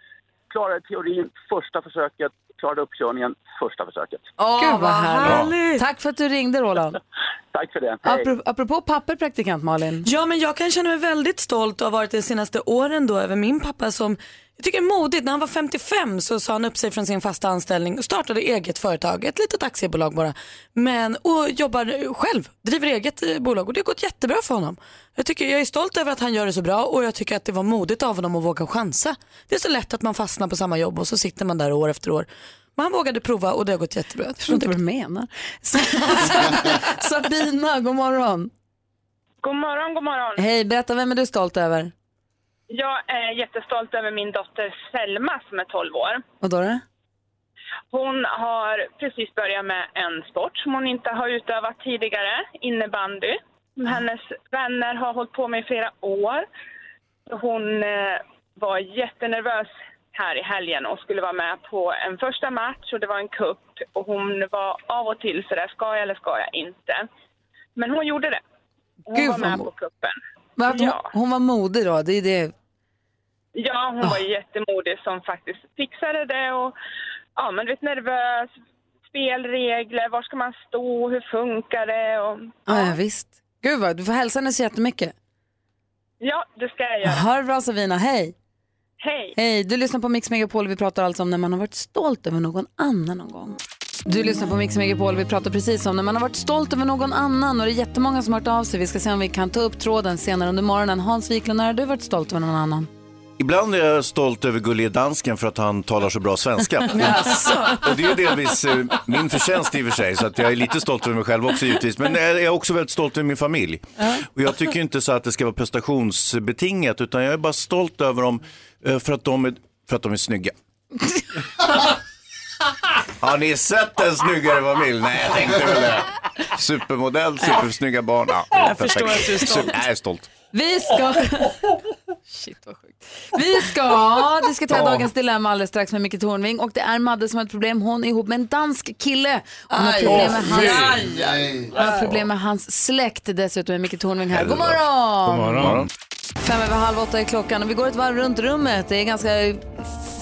klarade teorin första försöket, klarade uppkörningen första försöket. Gud vad härligt. Tack för att du ringde Roland. Tack för det. Hej. Apropå, apropå papper praktikant Malin. Ja, men jag kan känna mig väldigt stolt och har varit det de senaste åren då över min pappa som jag tycker är modigt. När han var 55 så sa han upp sig från sin fasta anställning och startade eget företag, ett litet aktiebolag bara. Men, och jobbar själv, driver eget eh, bolag och det har gått jättebra för honom. Jag, tycker, jag är stolt över att han gör det så bra och jag tycker att det var modigt av honom att våga chansa. Det är så lätt att man fastnar på samma jobb och så sitter man där år efter år. Men han vågade prova och det har gått jättebra. Jag förstår inte vad du menar. Sabina, god morgon. God morgon, god morgon. Hej, berätta vem är du stolt över? Jag är jättestolt över min dotter Selma som är 12 år. Vad då? det? Hon har precis börjat med en sport som hon inte har utövat tidigare, innebandy. Hennes vänner har hållit på med i flera år. Hon eh, var jättenervös här i helgen och skulle vara med på en första match och det var en kupp och hon var av och till sådär, ska jag eller ska jag inte? Men hon gjorde det. Hon Gud, var med på att hon, Ja. hon var modig då, det är det. Ja, hon var jättemodig som faktiskt fixade det och ja, men du vet nervös, spelregler, var ska man stå, hur funkar det och Ja, ja visst. Gud vad, du får hälsa henne så jättemycket. ja, det ska jag göra. Ha det bra Savina, hej. Hej! Hej, du lyssnar på Mix Megapol. Vi pratar alltså om när man har varit stolt över någon annan någon gång. Du lyssnar på Mix Megapol. Vi pratar precis om när man har varit stolt över någon annan och det är jättemånga som har hört av sig. Vi ska se om vi kan ta upp tråden senare under morgonen. Hans Wiklund, när har du varit stolt över någon annan? Ibland är jag stolt över gullige dansken för att han talar så bra svenska. Och det är delvis eh, min förtjänst i och för sig, så att jag är lite stolt över mig själv också givetvis. Men jag är också väldigt stolt över min familj. Och jag tycker inte så att det ska vara prestationsbetingat, utan jag är bara stolt över dem eh, för att de är, för att de är snygga. Har ni sett en snyggare familj? Nej, jag tänkte väl det. Supermodell, supersnygga barn. Ja, Jag förstår perfekt. att du är stolt. Super- Jag är stolt. Vi ska... Shit vad sjukt. Vi ska diskutera dagens dilemma alldeles strax med Micke Tornving och det är Madde som har ett problem. Hon är ihop med en dansk kille. Hon har problem med hans. Hon har problem med hans släkt. Dessutom är Micke Tornving här. God morgon! God morgon. Fem över halv åtta är klockan och vi går ett varv runt rummet. Det är ganska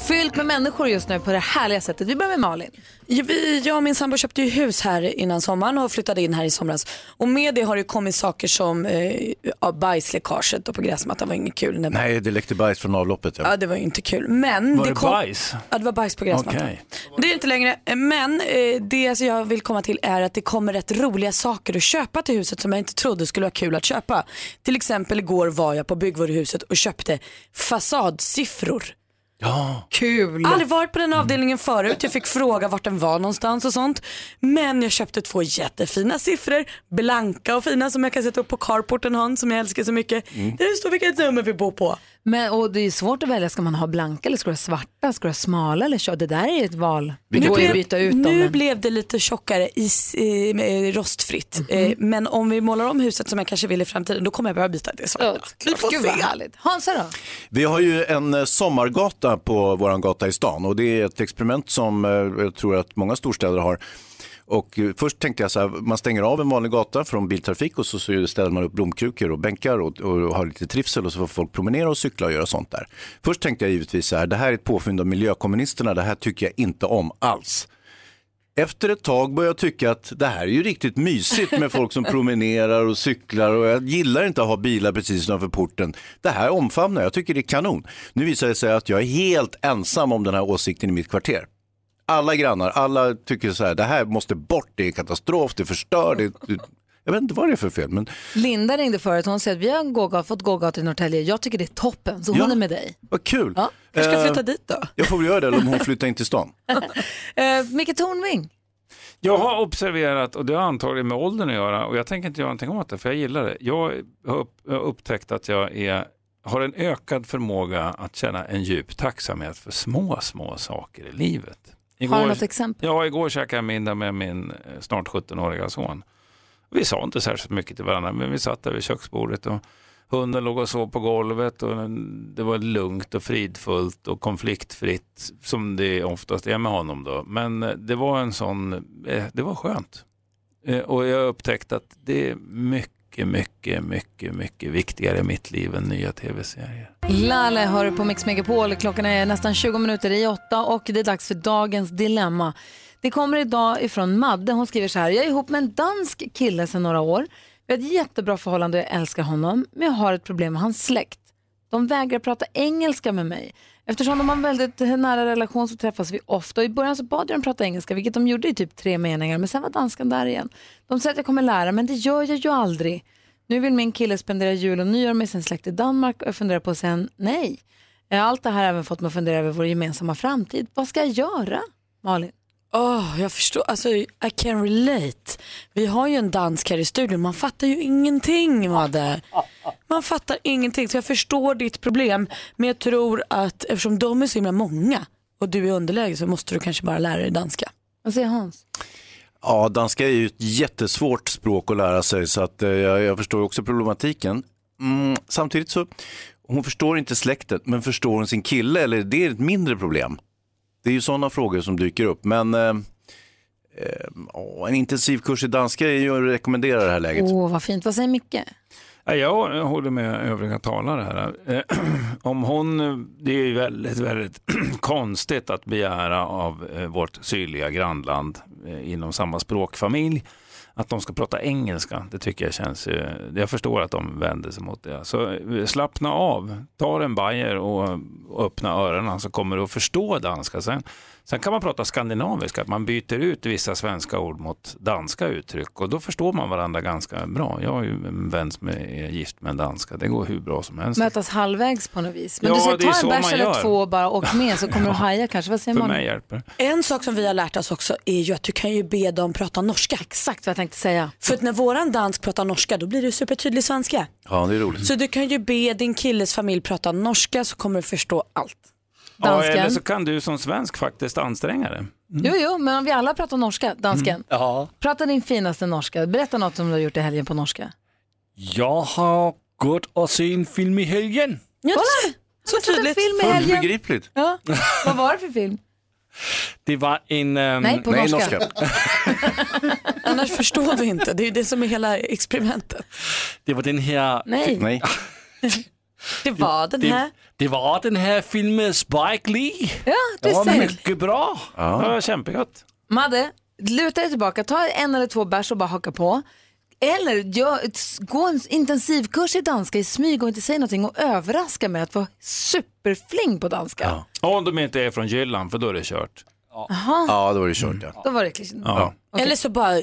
fyllt med människor just nu på det härliga sättet. Vi börjar med Malin. Ja, vi, jag och min sambo köpte ju hus här innan sommaren och flyttade in här i somras. Och med det har det kommit saker som eh, ja, bajsläckaget och på gräsmattan var inget kul. När Nej, det läckte bajs från avloppet. Ja, det var ju inte kul. Men Var det kom... bajs? Ja, det var bajs på gräsmattan. Men Det är det inte längre. Men eh, det alltså jag vill komma till är att det kommer rätt roliga saker att köpa till huset som jag inte trodde skulle vara kul att köpa. Till exempel igår var jag på byggvaruhuset och köpte fasadsiffror. Ja. Kul. Aldrig varit på den avdelningen förut. Jag fick fråga vart den var någonstans och sånt. Men jag köpte två jättefina siffror, blanka och fina som jag kan sätta upp på carporten Hans som jag älskar så mycket. Mm. Där det står vilket nummer vi bor på. Men, och det är svårt att välja, ska man ha blanka eller ska du ha svarta, ska du ha smala eller tjocka? Det där är ett val. Det Nu går blev- byta ut dem. Nu men- blev det lite tjockare, i, s- eh, rostfritt. Mhm. Eh, men om vi målar om huset som jag kanske vill i framtiden, då kommer jag behöva byta till svarta. Vi får Gud se. vad härligt. Hansa då? Vi har ju en eh, sommargata på vår gata i stan och det är ett experiment som eh, jag tror att många storstäder har. Och eh, först tänkte jag så här, man stänger av en vanlig gata från biltrafik och så, så ställer man upp blomkrukor och bänkar och, och har lite trivsel och så får folk promenera och cykla och göra sånt där. Först tänkte jag givetvis så här, det här är ett påfynd av miljökommunisterna, det här tycker jag inte om alls. Efter ett tag började jag tycka att det här är ju riktigt mysigt med folk som promenerar och cyklar och jag gillar inte att ha bilar precis utanför porten. Det här omfamnar jag, jag tycker det är kanon. Nu visar det sig att jag är helt ensam om den här åsikten i mitt kvarter. Alla grannar, alla tycker så här, det här måste bort, det är katastrof, det förstör, det, det, jag vet inte vad det är för fel. Men Linda ringde förut, hon säger att vi har gågat, fått gågata i Norrtälje. Jag tycker det är toppen, så hon Ja. är med dig. vad kul. Ja, kanske ska Eh, flytta dit då. Jag får väl göra det eller om hon flyttar in till stan. Uh, Micke Tornving. Jag har observerat, och det har antagligen med åldern att göra, och jag tänker inte göra någonting åt det, för jag gillar det. Jag har upp, jag har upptäckt att jag är, har en ökad förmåga att känna en djup tacksamhet för små, små saker i livet. Har du något exempel? Ja, igår käkade jag middag med min eh, snart 17-åriga son. Vi sa inte särskilt mycket till varandra, men vi satt där vid köksbordet och hunden låg och sov på golvet och det var lugnt och fridfullt och konfliktfritt som det oftast är med honom då. Men eh, det var en sån, eh, det var skönt. Och jag har upptäckt att det är mycket, mycket, mycket, mycket viktigare i mitt liv än nya tv-serier. Lale hör på Mix Megapol. Klockan är nästan 20 minuter i åtta och det är dags för dagens dilemma. Det kommer idag ifrån Madde. Hon skriver så här. Jag är ihop med en dansk kille sedan några år. Vi har ett jättebra förhållande och jag älskar honom. Men jag har ett problem med hans släkt. De vägrar prata engelska med mig. Eftersom de har en väldigt nära relation så träffas vi ofta. I början så bad jag dem prata engelska, vilket de gjorde i typ tre meningar. Men sen var danskan där igen. De säger att jag kommer lära, men det gör jag ju aldrig. Nu vill min kille spendera jul och nyår med sin släkt i Danmark och jag funderar på att säga nej. Allt det här har även fått mig att fundera över vår gemensamma framtid. Vad ska jag göra, Malin? Åh, jag förstår, alltså I can relate. Vi har ju en dansk här i studion, man fattar ju ingenting Madde. Man fattar ingenting, så jag förstår ditt problem. Men jag tror att eftersom de är så himla många och du är underläge så måste du kanske bara lära dig danska. Vad säger Hans? Ja, danska är ju ett jättesvårt språk att lära sig så att, eh, jag, jag förstår också problematiken. Mm, samtidigt så, hon förstår inte släktet, men förstår hon sin kille eller det är ett mindre problem? Det är ju sådana frågor som dyker upp, men eh, eh, en intensiv kurs i danska är ju att rekommendera det här läget. Åh, vad fint. Vad säger Micke? Jag håller med övriga talare här. Eh, om hon, det är ju väldigt, väldigt konstigt att begära av eh, vårt sydliga grannland eh, inom samma språkfamilj att de ska prata engelska. Det tycker jag känns, jag förstår att de vänder sig mot det. Så slappna av, ta en bajer och, och öppna öronen så kommer du att förstå danska. Sen, sen kan man prata skandinaviska, att man byter ut vissa svenska ord mot danska uttryck och då förstår man varandra ganska bra. Jag har ju en vän som är gift med en danska, det går hur bra som helst. Mötas halvvägs på något vis. Men Ja, du säger ta en bärs man eller två och bara åk med så kommer du att haja kanske. Vad säger För Malin? mig hjälper En sak som vi har lärt oss också är ju att du kan ju be dem prata norska. Exakt vad jag tänkte säga. För att när våran dansk pratar norska då blir det supertydlig svenska. Ja, det är roligt. Så du kan ju be din killes familj prata norska så kommer du förstå allt. Ja, dansken. eller så kan du som svensk faktiskt anstränga dig. Jo, jo, men om vi alla pratar norska, dansken. Ja. Prata din finaste norska. Berätta något som du har gjort i helgen på norska. Jag har gått och sett en film i helgen. Ja, så, så tydligt. Film i helgen. Begripligt. Ja. Vad var det för film? Det var en... ehm, Nej, på Nej, norska. norska. Annars förstår vi inte. Det är ju det som är hela experimentet. Det var den här... Nej. Nej. Det var den här. Det, det var den här filmen Spike Lee. Ja, du Det var ser. mycket bra. Ja, ja kämpegott. Madde, luta dig tillbaka, ta en eller två bärs och bara haka på. Eller gör, gå en intensivkurs i danska i smyg och inte säga någonting och överraska med att vara superfling på danska. Om de inte är från Jylland, för då är det kört. Jaha, Ja, då var det kört ja. då var det klart. Ja. Eller så bara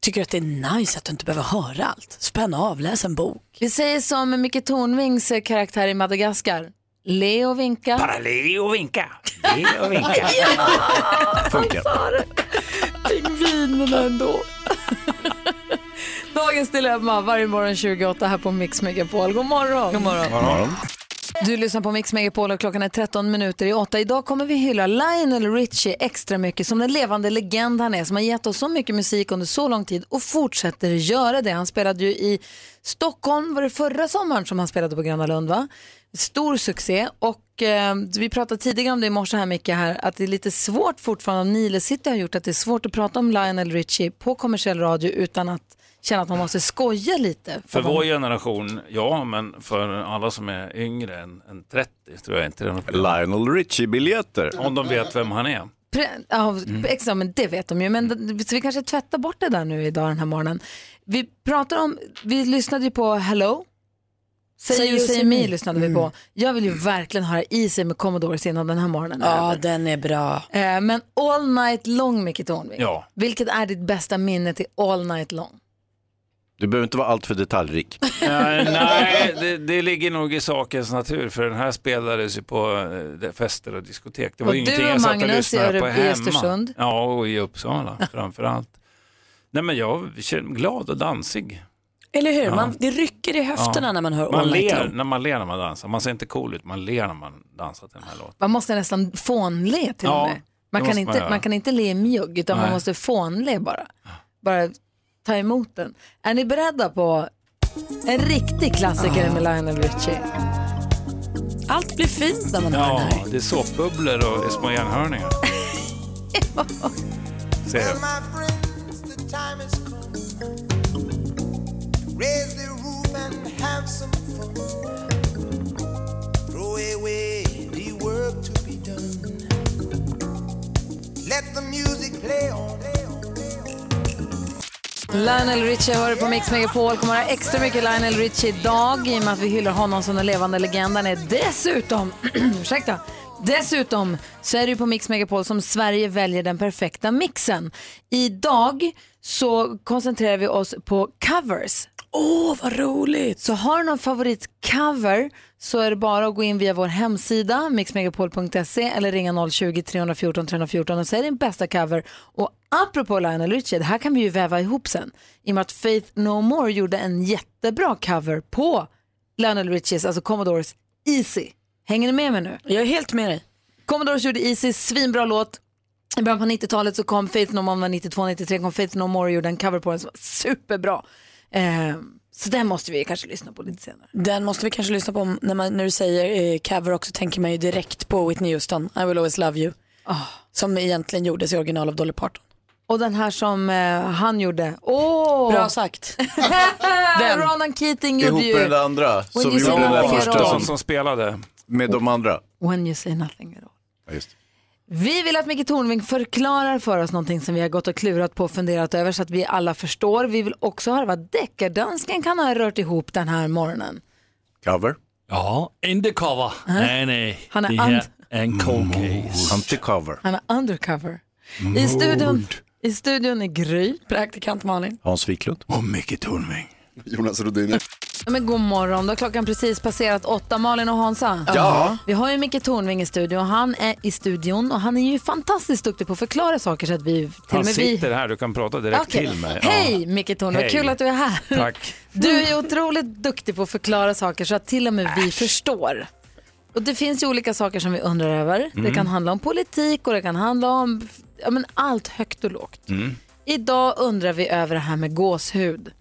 tycker att det är nice att du inte behöver höra allt. Spänna av, läs en bok. Vi säger som Micke Tornvings eh, karaktär i Madagaskar. Le och vinka. Bara le och vinka. Le och vinka. Funkar. Pingvinerna ändå. Dagens dilemma varje morgon 28 här på Mix Megapol. God morgon. God morgon. God morgon. Du lyssnar på Mix Megapol och klockan är 13 minuter i 8. Idag kommer vi hylla Lionel Richie extra mycket som den levande legend han är som har gett oss så mycket musik under så lång tid och fortsätter göra det. Han spelade ju i Stockholm, var det förra sommaren som han spelade på Gröna Lund va? Stor succé och eh, vi pratade tidigare om det i morse här Micke här att det är lite svårt fortfarande, om Nile City har gjort att det är svårt att prata om Lionel Richie på kommersiell radio utan att känna att man måste skoja lite. För vår generation, ja, men för alla som är yngre än, än 30 tror jag inte det är något. Lionel Richie-biljetter. Om de vet vem han är. Pre- ja, Mm. exakt, men det vet de ju. Men så vi kanske tvättar bort det där nu idag den här morgonen. Vi pratar om, vi lyssnade ju på Hello. Säg Say you, say me me. lyssnade vi på. Jag vill ju verkligen höra Easy med Commodores innan den här morgonen Ja, över. den är bra. Eh, Men All Night Long, Micke Tornving. Ja. Vilket är ditt bästa minne till All Night Long? Du behöver inte vara alltför detaljrik. Eh, nej, det, det ligger nog i sakens natur för den här spelades ju på eh, fester och diskotek. Det var Och ingenting och jag satt och lyssnade på Örebro- i hemma. Östersund. Ja, och i Uppsala framför allt. Nej, men jag känner mig glad och dansig. Eller hur? Ja. Man, det rycker i höfterna Ja. när man hör Man All ler när man ler när man dansar. Man ser inte cool ut, man ler när man dansar till den här låten. Man måste nästan fånle till Ja, och med. Man det kan, man inte, göra. man kan inte le mjugg utan man Nej. måste fånle bara. Bara ta emot den. Är ni beredda på en riktig klassiker med Lionel Richie? Allt blir fint när man hör Ja, den här. det är såpbubblor och små enhörningar. Ser jag. Raise the roof and have some fun. Throw away the work to be done. Let the music play on. Lionel Richie hör på Mix Megapol. kommer ha extra mycket Lionel Richie idag i och med att vi hyllar honom som den levande legenden är. Dessutom, ursäkta, dessutom så är det ju på Mix Megapol som Sverige väljer den perfekta mixen. Idag så koncentrerar vi oss på covers. Åh, vad roligt! Så har du någon favoritcover så är det bara att gå in via vår hemsida mixmegapol.se eller ringa 020-314 314 och säg din bästa cover. Och apropå Lionel Richie, det här kan vi ju väva ihop sen. I och med att Faith No More gjorde en jättebra cover på Lionel Richies, alltså Commodores Easy. Hänger ni med mig nu? Jag är helt med dig. Commodores gjorde Easy, svinbra låt. I början på 90-talet så kom Faith No More, 92-93 kom Faith No More och gjorde en cover på den som var superbra. Eh, så den måste vi kanske lyssna på lite senare. Den måste vi kanske lyssna på när, man, när du säger eh, cover också tänker man ju direkt på Whitney Houston, I will always love you. Som egentligen gjordes i original av Dolly Parton. Och den här som eh, han gjorde. Åh! Bra sagt. Den. Ronan Keating gjorde Ihop ju med den andra When som you gjorde say den där nothing at första all. som, som spelade. med de andra. When you say nothing at all. Ja, just. Vi vill att Micke Tornving förklarar för oss någonting som vi har gått och klurat på och funderat över så att vi alla förstår. Vi vill också höra vad deckardansken kan ha rört ihop den här morgonen. Cover. Ja, inte cover. Nej, nej. Han är en cold case. Anticover. Han är undercover. I studion, I studion är Gry. Praktikant Malin. Hans Wiklund. Och Micke Tornving. Jonas Rodiner. Ja, men god morgon, då har klockan precis passerat åtta. Malin och Hansa. Ja. Vi har ju Micke Tornving i studion. Han är i studion och han är ju fantastiskt duktig på att förklara saker så att vi till och Han med vi... sitter här, du kan prata direkt Okej. till mig. Ja. Hej Micke Tornving, Hej. kul att du är här. Tack. Du är otroligt duktig på att förklara saker så att till och med vi förstår. Och det finns ju olika saker som vi undrar över. Det Mm. kan handla om politik och det kan handla om ja, men allt högt och lågt. Mm. Idag undrar vi över det här med gåshud.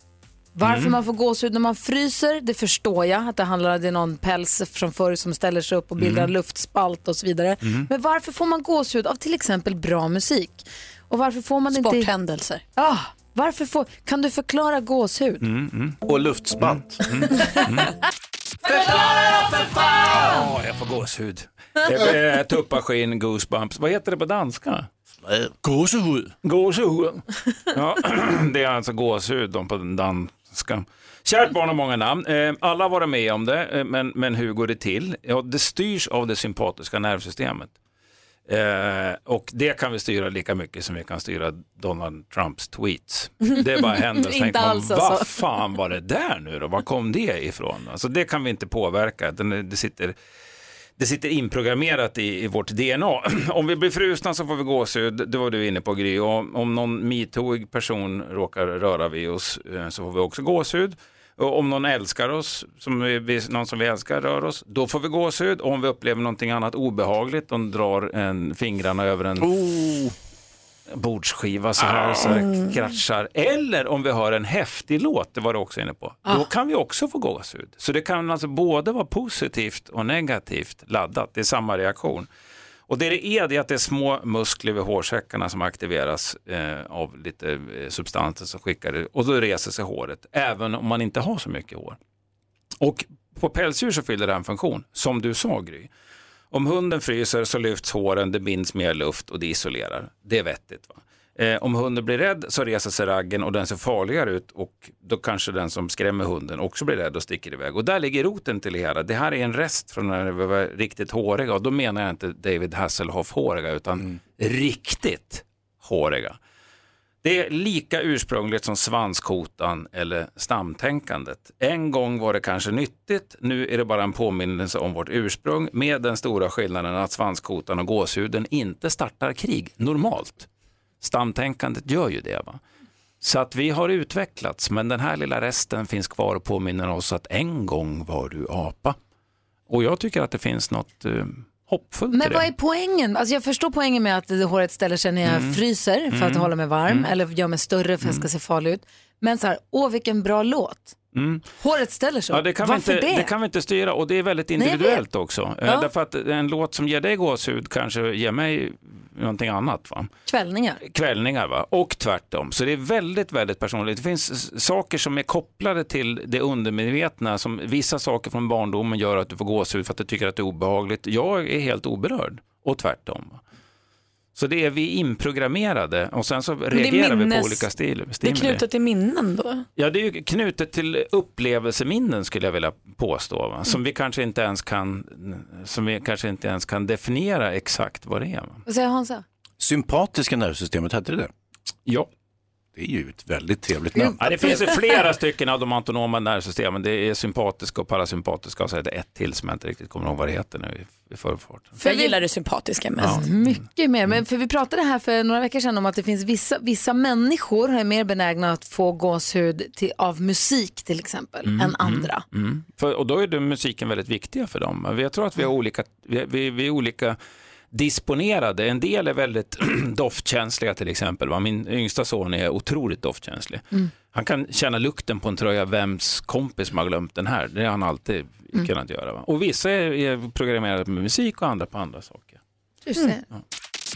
Varför Mm. man får gåshud när man fryser, det förstår jag. Att det handlar om någon päls från förr som ställer sig upp och bildar Mm. luftspalt och så vidare. Mm. Men varför får man gåshud av till exempel bra musik? Och varför får man inte... Sporthändelser. Ja, varför får... Kan du förklara gåshud? Mm, Och luftspalt. Förklara för fan! Ja, jag får gåshud. Eh, Tupparskinn, goosebumps. Vad heter det på danska? Gåsehud. Gåshud. Ja, det är alltså gåshud då på den danska. Kärt barn har många namn. Eh, Alla har varit med om det, eh, men, men hur går det till? Ja, det styrs av det sympatiska nervsystemet. Eh, och det kan vi styra lika mycket som vi kan styra Donald Trumps tweets. Det bara händer. Så man, alls alltså. vad fan var det där nu då? Var kom det ifrån? Alltså, det kan vi inte påverka. Den, det sitter det sitter inprogrammerat i, i vårt DNA. Om vi blir frusna så får vi gåshud, det var du inne på Gry. Och om någon metooig person råkar röra vid oss eh, så får vi också gåshud. Och om någon älskar oss, som vi, någon som vi älskar rör oss, då får vi gåshud. Och om vi upplever någonting annat obehagligt, de drar en, fingrarna över en oh bordsskiva så här, så här kratschar. Eller om vi hör en häftig låt, det var du också inne på, då kan vi också få gåshud. Så det kan alltså både vara positivt och negativt laddat, det är samma reaktion. Och det det är, det är att det är små muskler vid hårsäckarna som aktiveras eh, av lite eh, substanser som skickar det och då reser sig håret, även om man inte har så mycket hår. Och på pälsdjur så fyller det en funktion, som du sa Gry. Om hunden fryser så lyfts håren, det binds mer luft och det isolerar. Det är vettigt. Va? Eh, om hunden blir rädd så reser sig raggen och den ser farligare ut och då kanske den som skrämmer hunden också blir rädd och sticker iväg. Och där ligger roten till det hela. Det här är en rest från när vi var riktigt håriga och då menar jag inte David Hasselhoff-håriga utan riktigt håriga. Det är lika ursprungligt som svanskotan eller stamtänkandet. En gång var det kanske nyttigt, nu är det bara en påminnelse om vårt ursprung med den stora skillnaden att svanskotan och gåshuden inte startar krig normalt. Stamtänkandet gör ju det. Va? Så att vi har utvecklats, men den här lilla resten finns kvar och påminner oss att en gång var du apa. Och jag tycker att det finns något eh, hoppfullt Men vad är poängen? Alltså jag förstår poängen med att håret ställer sig när jag Mm. fryser för att Mm. hålla mig varm Mm. eller gör mig större för att jag ska se farlig ut. Men så här, åh vilken bra låt. Mm. Håret ställer sig. Ja, det, kan vi Varför inte, det? det kan vi inte styra och det är väldigt Nej, individuellt också. Eh, Ja. Därför att en låt som ger dig gåshud kanske ger mig någonting annat. Va? Kvällningar. Kvällningar va? och tvärtom. Så det är väldigt, väldigt personligt. Det finns saker som är kopplade till det undermedvetna. Som vissa saker från barndomen gör att du får gåshud för att du tycker att det är obehagligt. Jag är helt oberörd och tvärtom. Så det är vi inprogrammerade och sen så reagerar vi på minnes- olika stil, Det är stimuli. knutet till minnen då? Ja, det är ju knutet till upplevelseminnen skulle jag vilja påstå. Va? Som vi kanske inte ens kan, som vi kanske inte ens kan definiera exakt vad det är. Va? Vad säger Hansa? Sympatiska nervsystemet, hette det det? Ja. Det är ju ett väldigt trevligt namn. Ja, det finns ju flera stycken av de autonoma nervsystemen. Det är sympatiska och parasympatiska och så är det ett till som jag inte riktigt kommer ihåg vad det heter nu i, i förfarten. jag gillar det sympatiska mest. Mycket mer. Men för vi pratade här för några veckor sedan om att det finns vissa, vissa människor är mer benägna att få gåshud till, av musik till exempel än andra. Mm, mm. För, och då är det musiken väldigt viktiga för dem. Men Jag tror att vi, har olika, vi, vi, vi är olika disponerade. En del är väldigt doftkänsliga till exempel. Va? Min yngsta son är otroligt doftkänslig. Mm. Han kan känna lukten på en tröja, vems kompis som har glömt den här. Det har han alltid Mm. kunnat göra. Va? Och vissa är, programmerade med musik och andra på andra saker. Du, ser.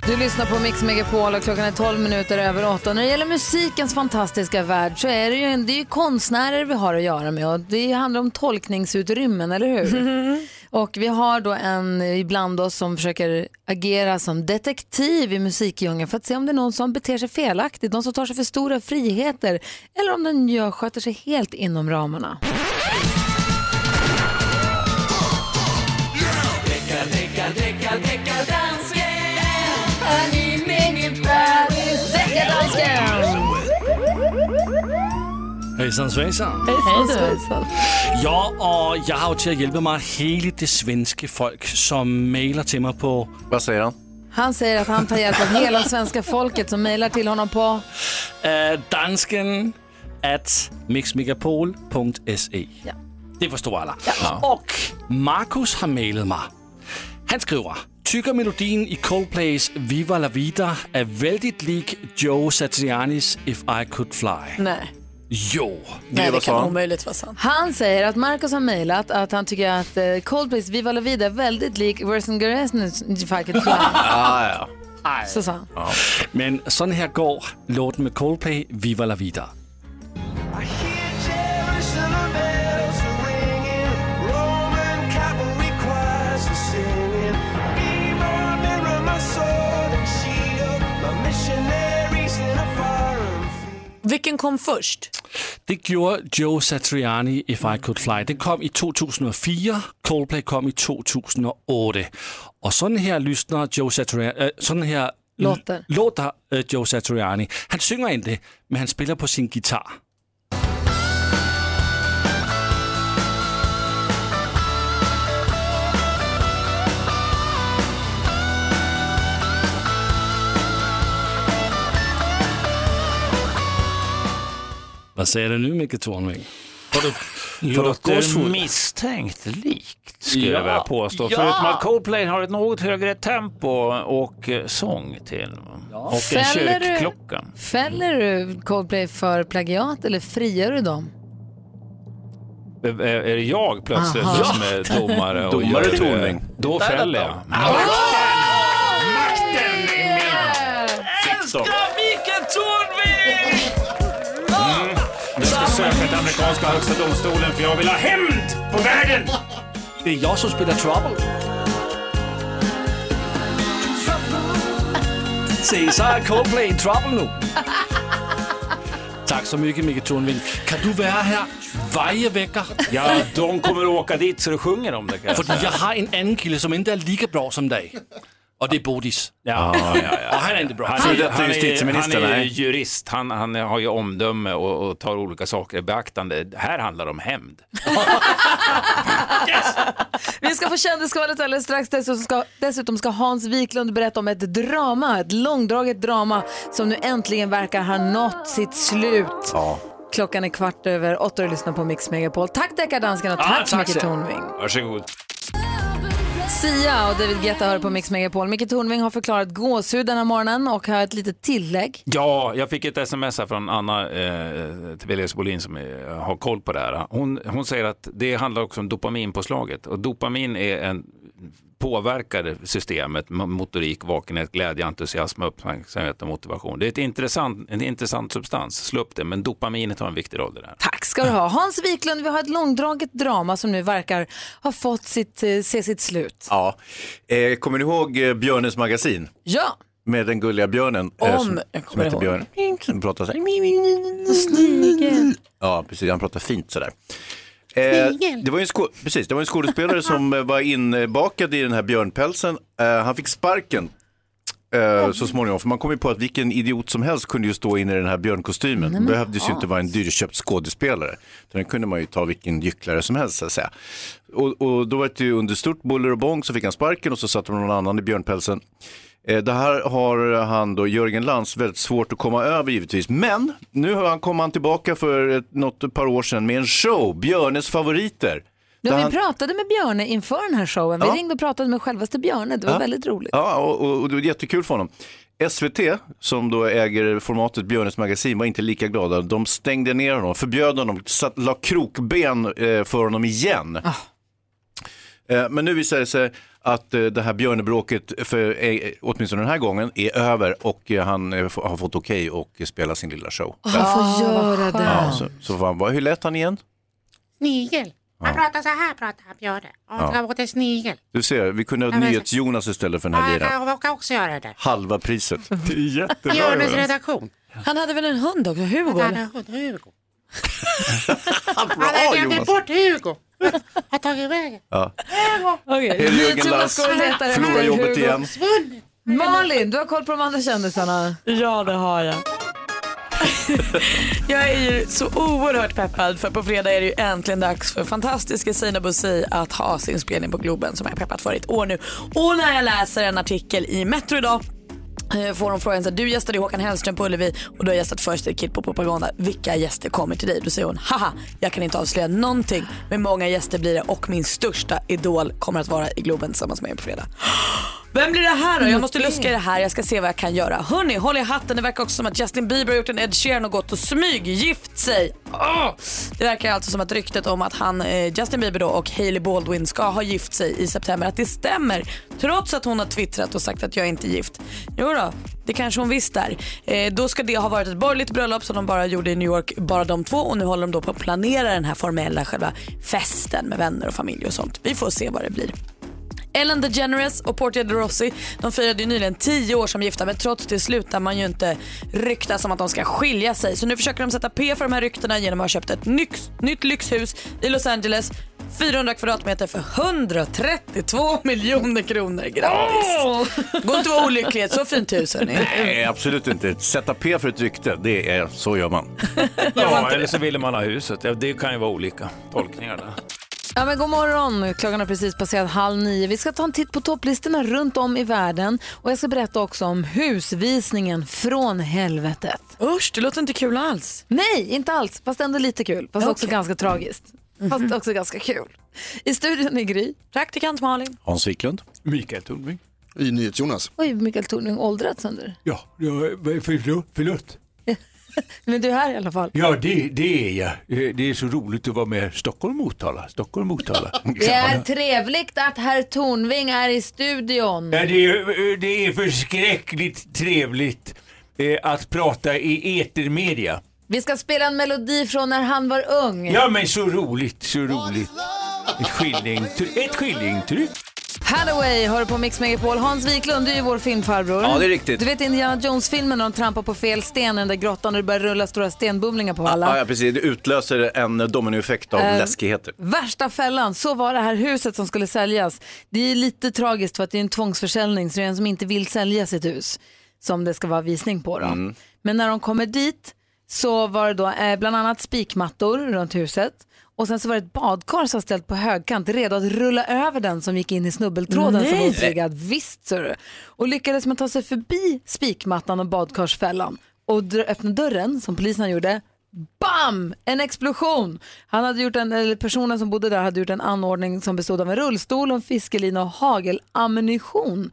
du lyssnar på Mix Megapol och klockan är 12 minuter över 8. När det gäller musikens fantastiska värld så är det ju, det är ju konstnärer vi har att göra med och det handlar om tolkningsutrymmen, eller hur? Och vi har då en ibland oss som försöker agera som detektiv i musikdjungeln för att se om det är någon som beter sig felaktigt, någon som tar sig för stora friheter eller om den gör, sköter sig helt inom ramarna. Hejsan svejsan. Hejsan svejsan. Ja, och jag har ju till att hjälpa mig hela det svenska folk som mejlar till mig på... Vad säger han? Han säger att han tar hjälp av hela svenska folket som mejlar till honom på Uh, dansken at mixmegapol.se. Ja. Det förstår alla. Och Marcus har mejlat mig Han skriver, tycker melodin i Coldplays Viva La Vida är väldigt lik Joe Satrianis If I Could Fly. Nej. Jo. Nej, det kan omöjligt vara sant. Han säger att Marcus har mejlat att han tycker att eh, Coldplays Viva La Vida är väldigt lik Could Fly. Ah, ja. Så sa han. Men sådan her går låten med Coldplay Viva La Vida. Vilken kom först? Det gjorde Joe Satriani If I Could Fly. Den kom i 2004, Coldplay kom i 2008. Och sådan här lyssnar Joe Satriani, äh, sådan här Låter. låter äh, Joe Satriani. Han synger inte, men han spelar på sin gitarr. Vad säger du nu Micke Tornving? Du, du Låter misstänkt likt skulle Ja, jag vilja påstå. ja. Förutom att Coldplay har ett något högre tempo och eh, sång till. Och en Fäller du- kyrkklocka. Fäller du Coldplay för plagiat eller friar du dem? Är är det jag plötsligt Aha. som är domare? och Domare? Tornving. Då fäller jag. Älskar Micke söka till amerikanska högsta domstolen för jag vill ha hämnd på världen. Det är jag som spelar Trouble. Se, så är Coldplay Trouble nu. Tack så mycket Micke Tornving. Kan du vara här varje vecka? Ja, de kommer åka dit så du sjunger om det kan jag För jag har en annan kille som inte är lika bra som dig. Och det är Bodis. Ja, ja, ja. Och han är inte bra. Han Före är, han är, han är jurist, han, han har ju omdöme och, och tar olika saker i beaktande. Här handlar det om hämnd. Vi ska få kändisskvallret alldeles strax. Dessutom ska, dessutom ska Hans Wiklund berätta om ett drama, ett långdraget drama som nu äntligen verkar ha nått sitt slut. Ja. Klockan är kvart över åtta och lyssnar på Mix Megapol. Tack deckardansken och Ja, tack, tack Micke Tornving. Varsågod. Sia och David Guetta hör på Mix Megapol. Micke Tornving har förklarat gåshud den här morgonen och har ett litet tillägg. Ja, jag fick ett sms här från Anna eh, Tibelius Bolin som eh, har koll på det här. Hon, hon säger att det handlar också om dopaminpåslaget och dopamin är en påverkar systemet, mo- motorik, vakenhet, glädje, entusiasm, uppmärksamhet och motivation. Det är ett intressant, en intressant substans, slå upp det, men dopaminet har en viktig roll i det här. Tack ska du ha. Hans Wiklund, vi har ett långdraget drama som nu verkar ha fått sitt, eh, se sitt slut. Ja. Eh, kommer ni ihåg eh, Björnes magasin? Ja. Med den gulliga björnen. Om, eh, som, jag som heter ihåg. Björn. Som pratar så här. Snigel. Ja, precis. Han pratar fint sådär. Eh, det, var en sko- precis, det var en skådespelare som eh, var inbakad i den här björnpälsen. Eh, han fick sparken eh, så småningom, för man kom ju på att vilken idiot som helst kunde ju stå inne i den här björnkostymen. Det behövdes ju inte vara en dyrköpt skådespelare. Den kunde man ju ta vilken gycklare som helst så att säga. Och, och då var det ju under stort buller och bång så fick han sparken och så satte man någon annan i björnpälsen. Eh, Det här har han då, Jörgen Lantz, väldigt svårt att komma över givetvis. Men nu har han, kom han tillbaka för ett, något par år sedan med en show, Björnes favoriter. Ja, Där vi han- pratade med Björne inför den här showen. Vi Ja. ringde och pratade med självaste Björne. Det var Ja. väldigt roligt. Ja, och, och, och det var jättekul för honom. SVT, som då äger formatet Björnes magasin, var inte lika glada. De stängde ner honom, förbjöd honom, satt, la krokben eh, för honom igen. Eh, men nu visar det sig att eh, det här björnebråket, för, eh, åtminstone den här gången, är över och eh, han har fått okej och spela sin lilla show. Han får göra det. Ja, så, så får han, hur lät han igen? Snigel. Han pratar så här, pratar han Björne. Och Ja. han ska åt en snigel. Du ser, vi kunde ha Ja, NyhetsJonas istället för den Ja, här jag liraren. kan, kan också göra det. Halva priset. Det är jättebra. Björnes redaktion. Han hade väl en hund också, Hugo? Han hade hund, Hugo. Bra, Han hade glömt bort Hugo. Har tagit vägen. Ja. Okej, Hej, leta efter Förlorar jobbet igen. Malin, du har koll på de andra kändisarna. Ja, det har jag. Jag är ju så oerhört peppad för på fredag är det ju äntligen dags för fantastiska Sina Bosi att ha sin spelning på Globen som jag har peppat för i ett år nu. Och när jag läser en artikel i Metro idag Eh, får hon frågan så här, du gästade ju Håkan Hellström på Ullevi och du har gästat First Aid Kit på Propaganda. Vilka gäster kommer till dig? Då säger hon, haha, jag kan inte avslöja någonting. Men många gäster blir det och min största idol kommer att vara i Globen tillsammans med mig på fredag. Vem blir det här då? Jag måste luska i det här, jag ska se vad jag kan göra. Hörni, håll i hatten. Det verkar också som att Justin Bieber har gjort en Ed Sheeran och gått och smyggift sig. Åh! Det verkar alltså som att ryktet om att han, eh, Justin Bieber då och Hailey Baldwin ska ha gift sig i september, att det stämmer. Trots att hon har twittrat och sagt att jag är inte är gift. Jo då, det kanske hon visst är. Eh, då ska det ha varit ett borgerligt bröllop som de bara gjorde i New York, bara de två. Och nu håller de då på att planera den här formella själva festen med vänner och familj och sånt. Vi får se vad det blir. Ellen DeGeneres och Portia de Rossi de firade ju nyligen 10 år som gifta men trots det slutar man ju inte rykta som att de ska skilja sig. Så nu försöker de sätta P för de här ryktena genom att ha köpt ett nyx, nytt lyxhus i Los Angeles 400 kvadratmeter för 132 miljoner kronor gratis. Går inte att vara olycklig ett så fint hus hörni. Nej, absolut inte. Sätta P för ett rykte, det är, så gör man. Ja, eller så ville man ha huset. Det kan ju vara olika tolkningar där. Ja, men god morgon! Klockan har precis passerat halv nio. Vi ska ta en titt på topplistorna runt om i världen och jag ska berätta också om husvisningen från helvetet. Usch, det låter inte kul alls. Nej, inte alls. Fast ändå lite kul. Fast också Okej. ganska tragiskt. Fast också ganska kul. I studion är Gry. Praktikant Malin. Hans Wiklund. Mikael Tornving. I NyhetsJonas. Oj, Mikael Tornving åldrats under. Ja, ja förlåt. förlåt. Men du är här i alla fall. Ja, det, det är jag. Eh, Det är så roligt att vara med Stockholm Motala. Stockholm Motala. Det är trevligt att herr Tornving är i studion. Ja, det, är, det är förskräckligt trevligt eh, att prata i etermedia. Vi ska spela en melodi från när han var ung. Ja, men så roligt, så roligt. Ett skillingtryck. Ett skillingtryck. Hathaway hör på Mix Megapol. Hans Wiklund, du är ju vår filmfarbror. Ja, det är riktigt. Du vet Indiana Jones-filmen när de trampar på fel sten i den där grottan och det börjar rulla stora stenbumlingar på alla. Ja, ja, precis. Det utlöser en dominoeffekt av Eh, läskigheter. Värsta fällan, så var det här huset som skulle säljas. Det är lite tragiskt för att det är en tvångsförsäljning så det är en som inte vill sälja sitt hus som det ska vara visning på. Då. Mm. Men när de kommer dit så var det då eh, bland annat spikmattor runt huset och sen så var det ett badkar som ställt på högkant redo att rulla över den som gick in i snubbeltråden som var Nej. otriggad. Visst du. Och lyckades man ta sig förbi spikmattan och badkarsfällan och öppna dörren som polisen gjorde Bam! En explosion! Han hade gjort en, eller personen som bodde där hade gjort en anordning som bestod av en rullstol, en fiskelina och hagelammunition.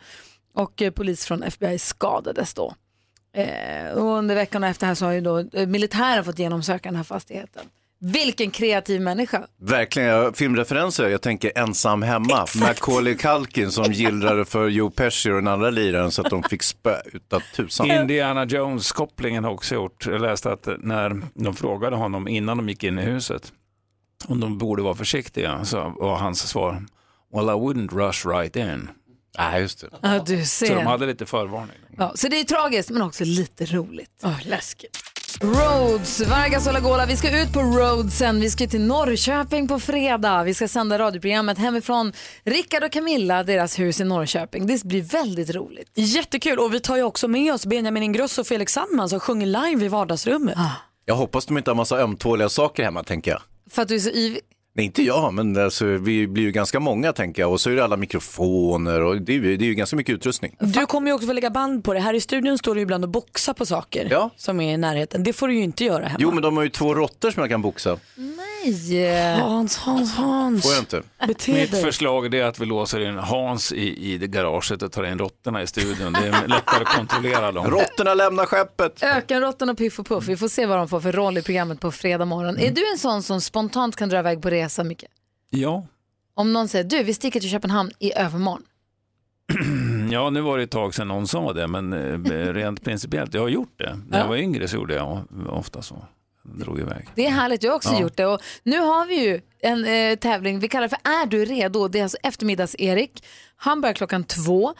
Och eh, polis från FBI skadades då. Eh, och under veckan efter här så har ju då eh, militären fått genomsöka den här fastigheten. Vilken kreativ människa. Verkligen, jag, filmreferenser. Jag tänker Ensam hemma. Macaulay Culkin som gillrade för Joe Pesci och den andra liraren så att de fick spö utav tusan. Indiana Jones-kopplingen har också gjort. Jag läste att när de frågade honom innan de gick in i huset om de borde vara försiktiga så var hans svar Well I wouldn't rush right in. Nej, just det. Ja, du ser. Så de hade lite förvarning. Ja, så det är tragiskt men också lite roligt. Oh, läskigt. Rhodes, Vargas och Lagola. Vi ska ut på Rhodes sen. Vi ska till Norrköping på fredag. Vi ska sända radioprogrammet hemifrån Rickard och Camilla, deras hus i Norrköping. Det blir väldigt roligt. Jättekul och vi tar ju också med oss Benjamin Ingrosso och Felix Sandman som sjunger live i vardagsrummet. Jag hoppas de inte har massa ömtåliga saker hemma, tänker jag. För att du är så yvig. Nej, inte jag, men alltså, vi blir ju ganska många, tänker jag. Och så är det alla mikrofoner och det är, ju- det är ju ganska mycket utrustning. Du kommer ju också få lägga band på det. Här i studion står du ibland och boxar på saker som är i närheten. Det får du ju inte göra hemma. Jo, men de har ju två råttor som jag kan boxa. Nej. Hans, Hans, Hans. Får jag inte? Bete Mitt dig. förslag är att vi låser in Hans i, i det garaget och tar in råttorna i studion. Det är lättare att kontrollera dem. Råttorna lämnar skeppet. Ökenråttan och Piff och Puff. Vi får se vad de får för roll i programmet på fredag morgon. Är du en sån som spontant kan dra iväg på resa mycket? Ja. Om någon säger du, vi sticker till Köpenhamn i övermorgon. ja, nu var det ett tag sedan någon sa det, men eh, rent principiellt, jag har gjort det. När jag var yngre så gjorde jag ofta så. Drog iväg. Det är härligt, jag har också Ja. gjort det. Och nu har vi ju en eh, tävling, vi kallar för Är du redo? Det är alltså eftermiddags-Erik. Han börjar klockan två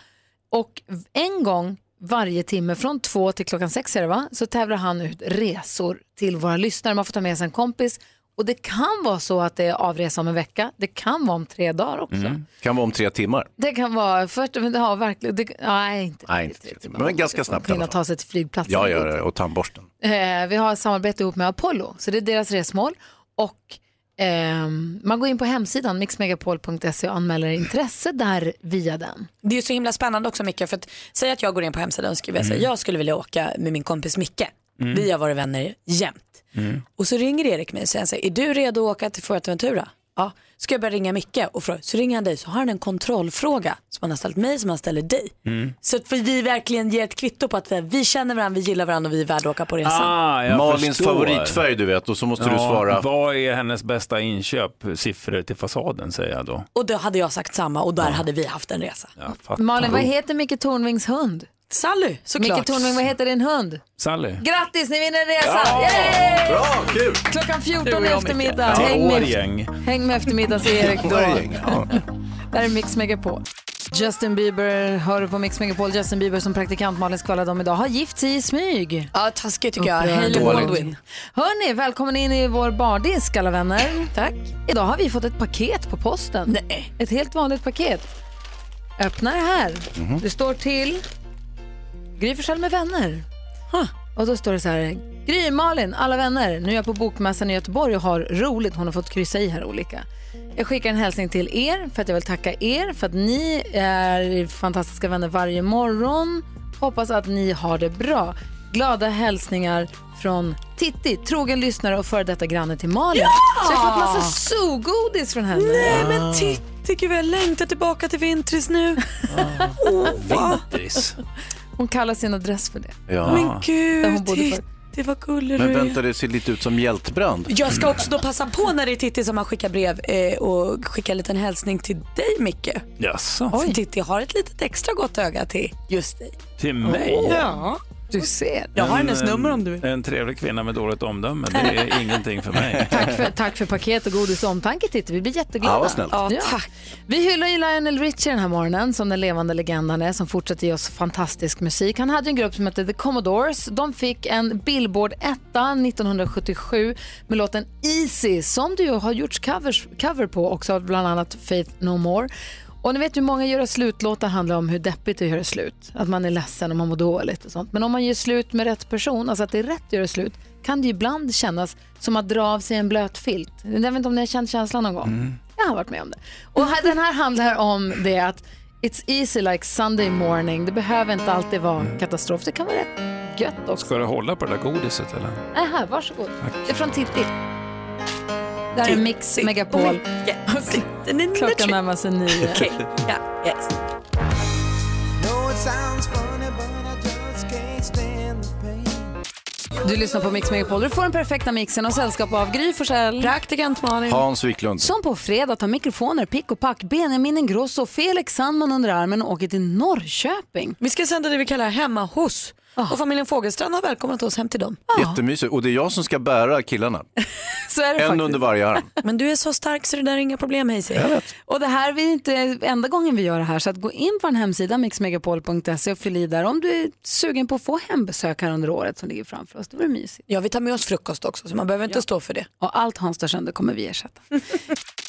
och en gång varje timme från två till klockan sex är det va? Så tävlar han ut resor till våra lyssnare. Man får ta med sig en kompis och det kan vara så att det är avresa om en vecka. Det kan vara om tre dagar också. Mm. Kan vara om tre timmar. Det kan vara, först, men det har verkligen, det, nej inte Nej, inte tre timmar. Men ganska snabbt i alla fall. ta sig till flygplatsen. Jag gör det, och tandborsten. Eh, vi har ett samarbete ihop med Apollo, så det är deras resmål. Och Ehm, man går in på hemsidan mixmegapol.se och anmäler intresse där via den. Det är ju så himla spännande också Micke, för att säga att jag går in på hemsidan och skriver mm. jag skulle vilja åka med min kompis Micke. Mm. Vi har varit vänner jämt. Mm. Och så ringer Erik mig och säger, så här, är du redo att åka till Fuerteventura? Ja. Ska jag börja ringa Micke och fråga, så ringer han dig så har han en kontrollfråga som han har ställt mig som han ställer dig. Mm. Så att vi verkligen ger ett kvitto på att vi, vi känner varandra, vi gillar varandra och vi är värda att åka på resan. Ah, jag Malins förstår. favoritfärg du vet och så måste du Ja, svara. Vad är hennes bästa inköp? Siffror till fasaden säger jag då. Och då hade jag sagt samma och där hade vi haft en resa. Malin, vad heter Micke Tornvings hund? Sally, såklart. Micke Tornving, vad heter din hund? Sally. Grattis, ni vinner en resa! Ja! Yay! Bra, kul! Klockan Du 14 och i eftermiddag. Ja, Häng, med, häng med eftermiddags-Erik då. Ja. Där är Mix Megapol. Justin Bieber hör du på Mix Megapol. Justin Bieber som praktikant Malin skvallrade om idag har gift sig i smyg. Ja, taskigt tycker jag. Hailey. Baldwin. Hörni, välkommen in i vår bardisk alla vänner. Tack. Idag har vi fått ett paket på posten. Nej. Ett helt vanligt paket. Öppna det här. Det står till Gry Forssell med vänner. Och då står det så här. Gry, Malin, alla vänner. Nu är jag på Bokmässan i Göteborg och har roligt. Hon har fått kryssa i här olika. Jag skickar en hälsning till er för att jag vill tacka er för att ni är fantastiska vänner varje morgon. Hoppas att ni har det bra. Glada hälsningar från Titti, trogen lyssnare och före detta granne till Malin. Så jag har fått massa sogodis från henne. Nej men Titti, gud jag längtar tillbaka till Vintris nu. Va? Vintris. Hon kallar sin adress för det. Ja. Men Där hon gud, bodde förr. Titti vad gullig Men vänta, det ser lite ut som hjältbrand. Jag ska också då passa på när det är Titti som har skickat brev eh, och skicka en liten hälsning till dig Micke. Jaså? För Titti har ett litet extra gott öga till just dig. Till mig? Ja, du ser. Jag har En, hennes nummer om du vill. En trevlig kvinna med dåligt omdöme, det är ingenting för mig. Tack för, tack för paket och godis och omtanke Titti. Vi blir jätteglada. Ja. Ja, tack. Vi hyllar ju Lionel Richie den här morgonen som den levande legenden är som fortsätter ge oss fantastisk musik. Han hade en grupp som hette The Commodores. De fick en Billboard etta 1977 med låten Easy som du ju har gjorts covers, cover på också bland annat Faith No More. Och ni vet hur många göra slutlåtar handlar om hur deppigt det är att göra slut. Att man är ledsen och man mår dåligt och sånt. Men om man gör slut med rätt person, alltså att det är rätt att göra slut, kan det ibland kännas som att dra av sig en blöt filt. Jag vet inte om ni har känt känslan någon gång? Jag har varit med om det. Och här, den här handlar om det att it's easy like Sunday morning. Det behöver inte alltid vara katastrof. Det kan vara rätt gött också. Ska du hålla på det där godiset eller? Nej, här, varsågod. Det är från Titti. Där är Mix Megapol. Klockan närmar sig nio. Yes. Du lyssnar på Mix Megapol. Du får den perfekta mixen och sällskap av Gry Forssell. Praktikant Malin. Hans Wiklund. Som på fredag tar mikrofoner, pick och pack, Benjamin Ingrosso Felix Sandman under armen och åker till Norrköping. Vi ska sända det vi kallar hemma hos. Och familjen Fogelstrand har välkomnat oss hem till dem. Jättemysigt. Och det är jag som ska bära killarna. Så är det En faktiskt. under varje arm. Men du är så stark så det där är inga problem Hayes. Och det här är inte enda gången vi gör det här så att gå in på en hemsida mixmegapol.se och fyll i där om du är sugen på att få hembesök här under året som ligger framför oss. Det vore mysigt. Ja, vi tar med oss frukost också så man behöver inte stå för det. Och allt Hans tar sönder kommer vi ersätta.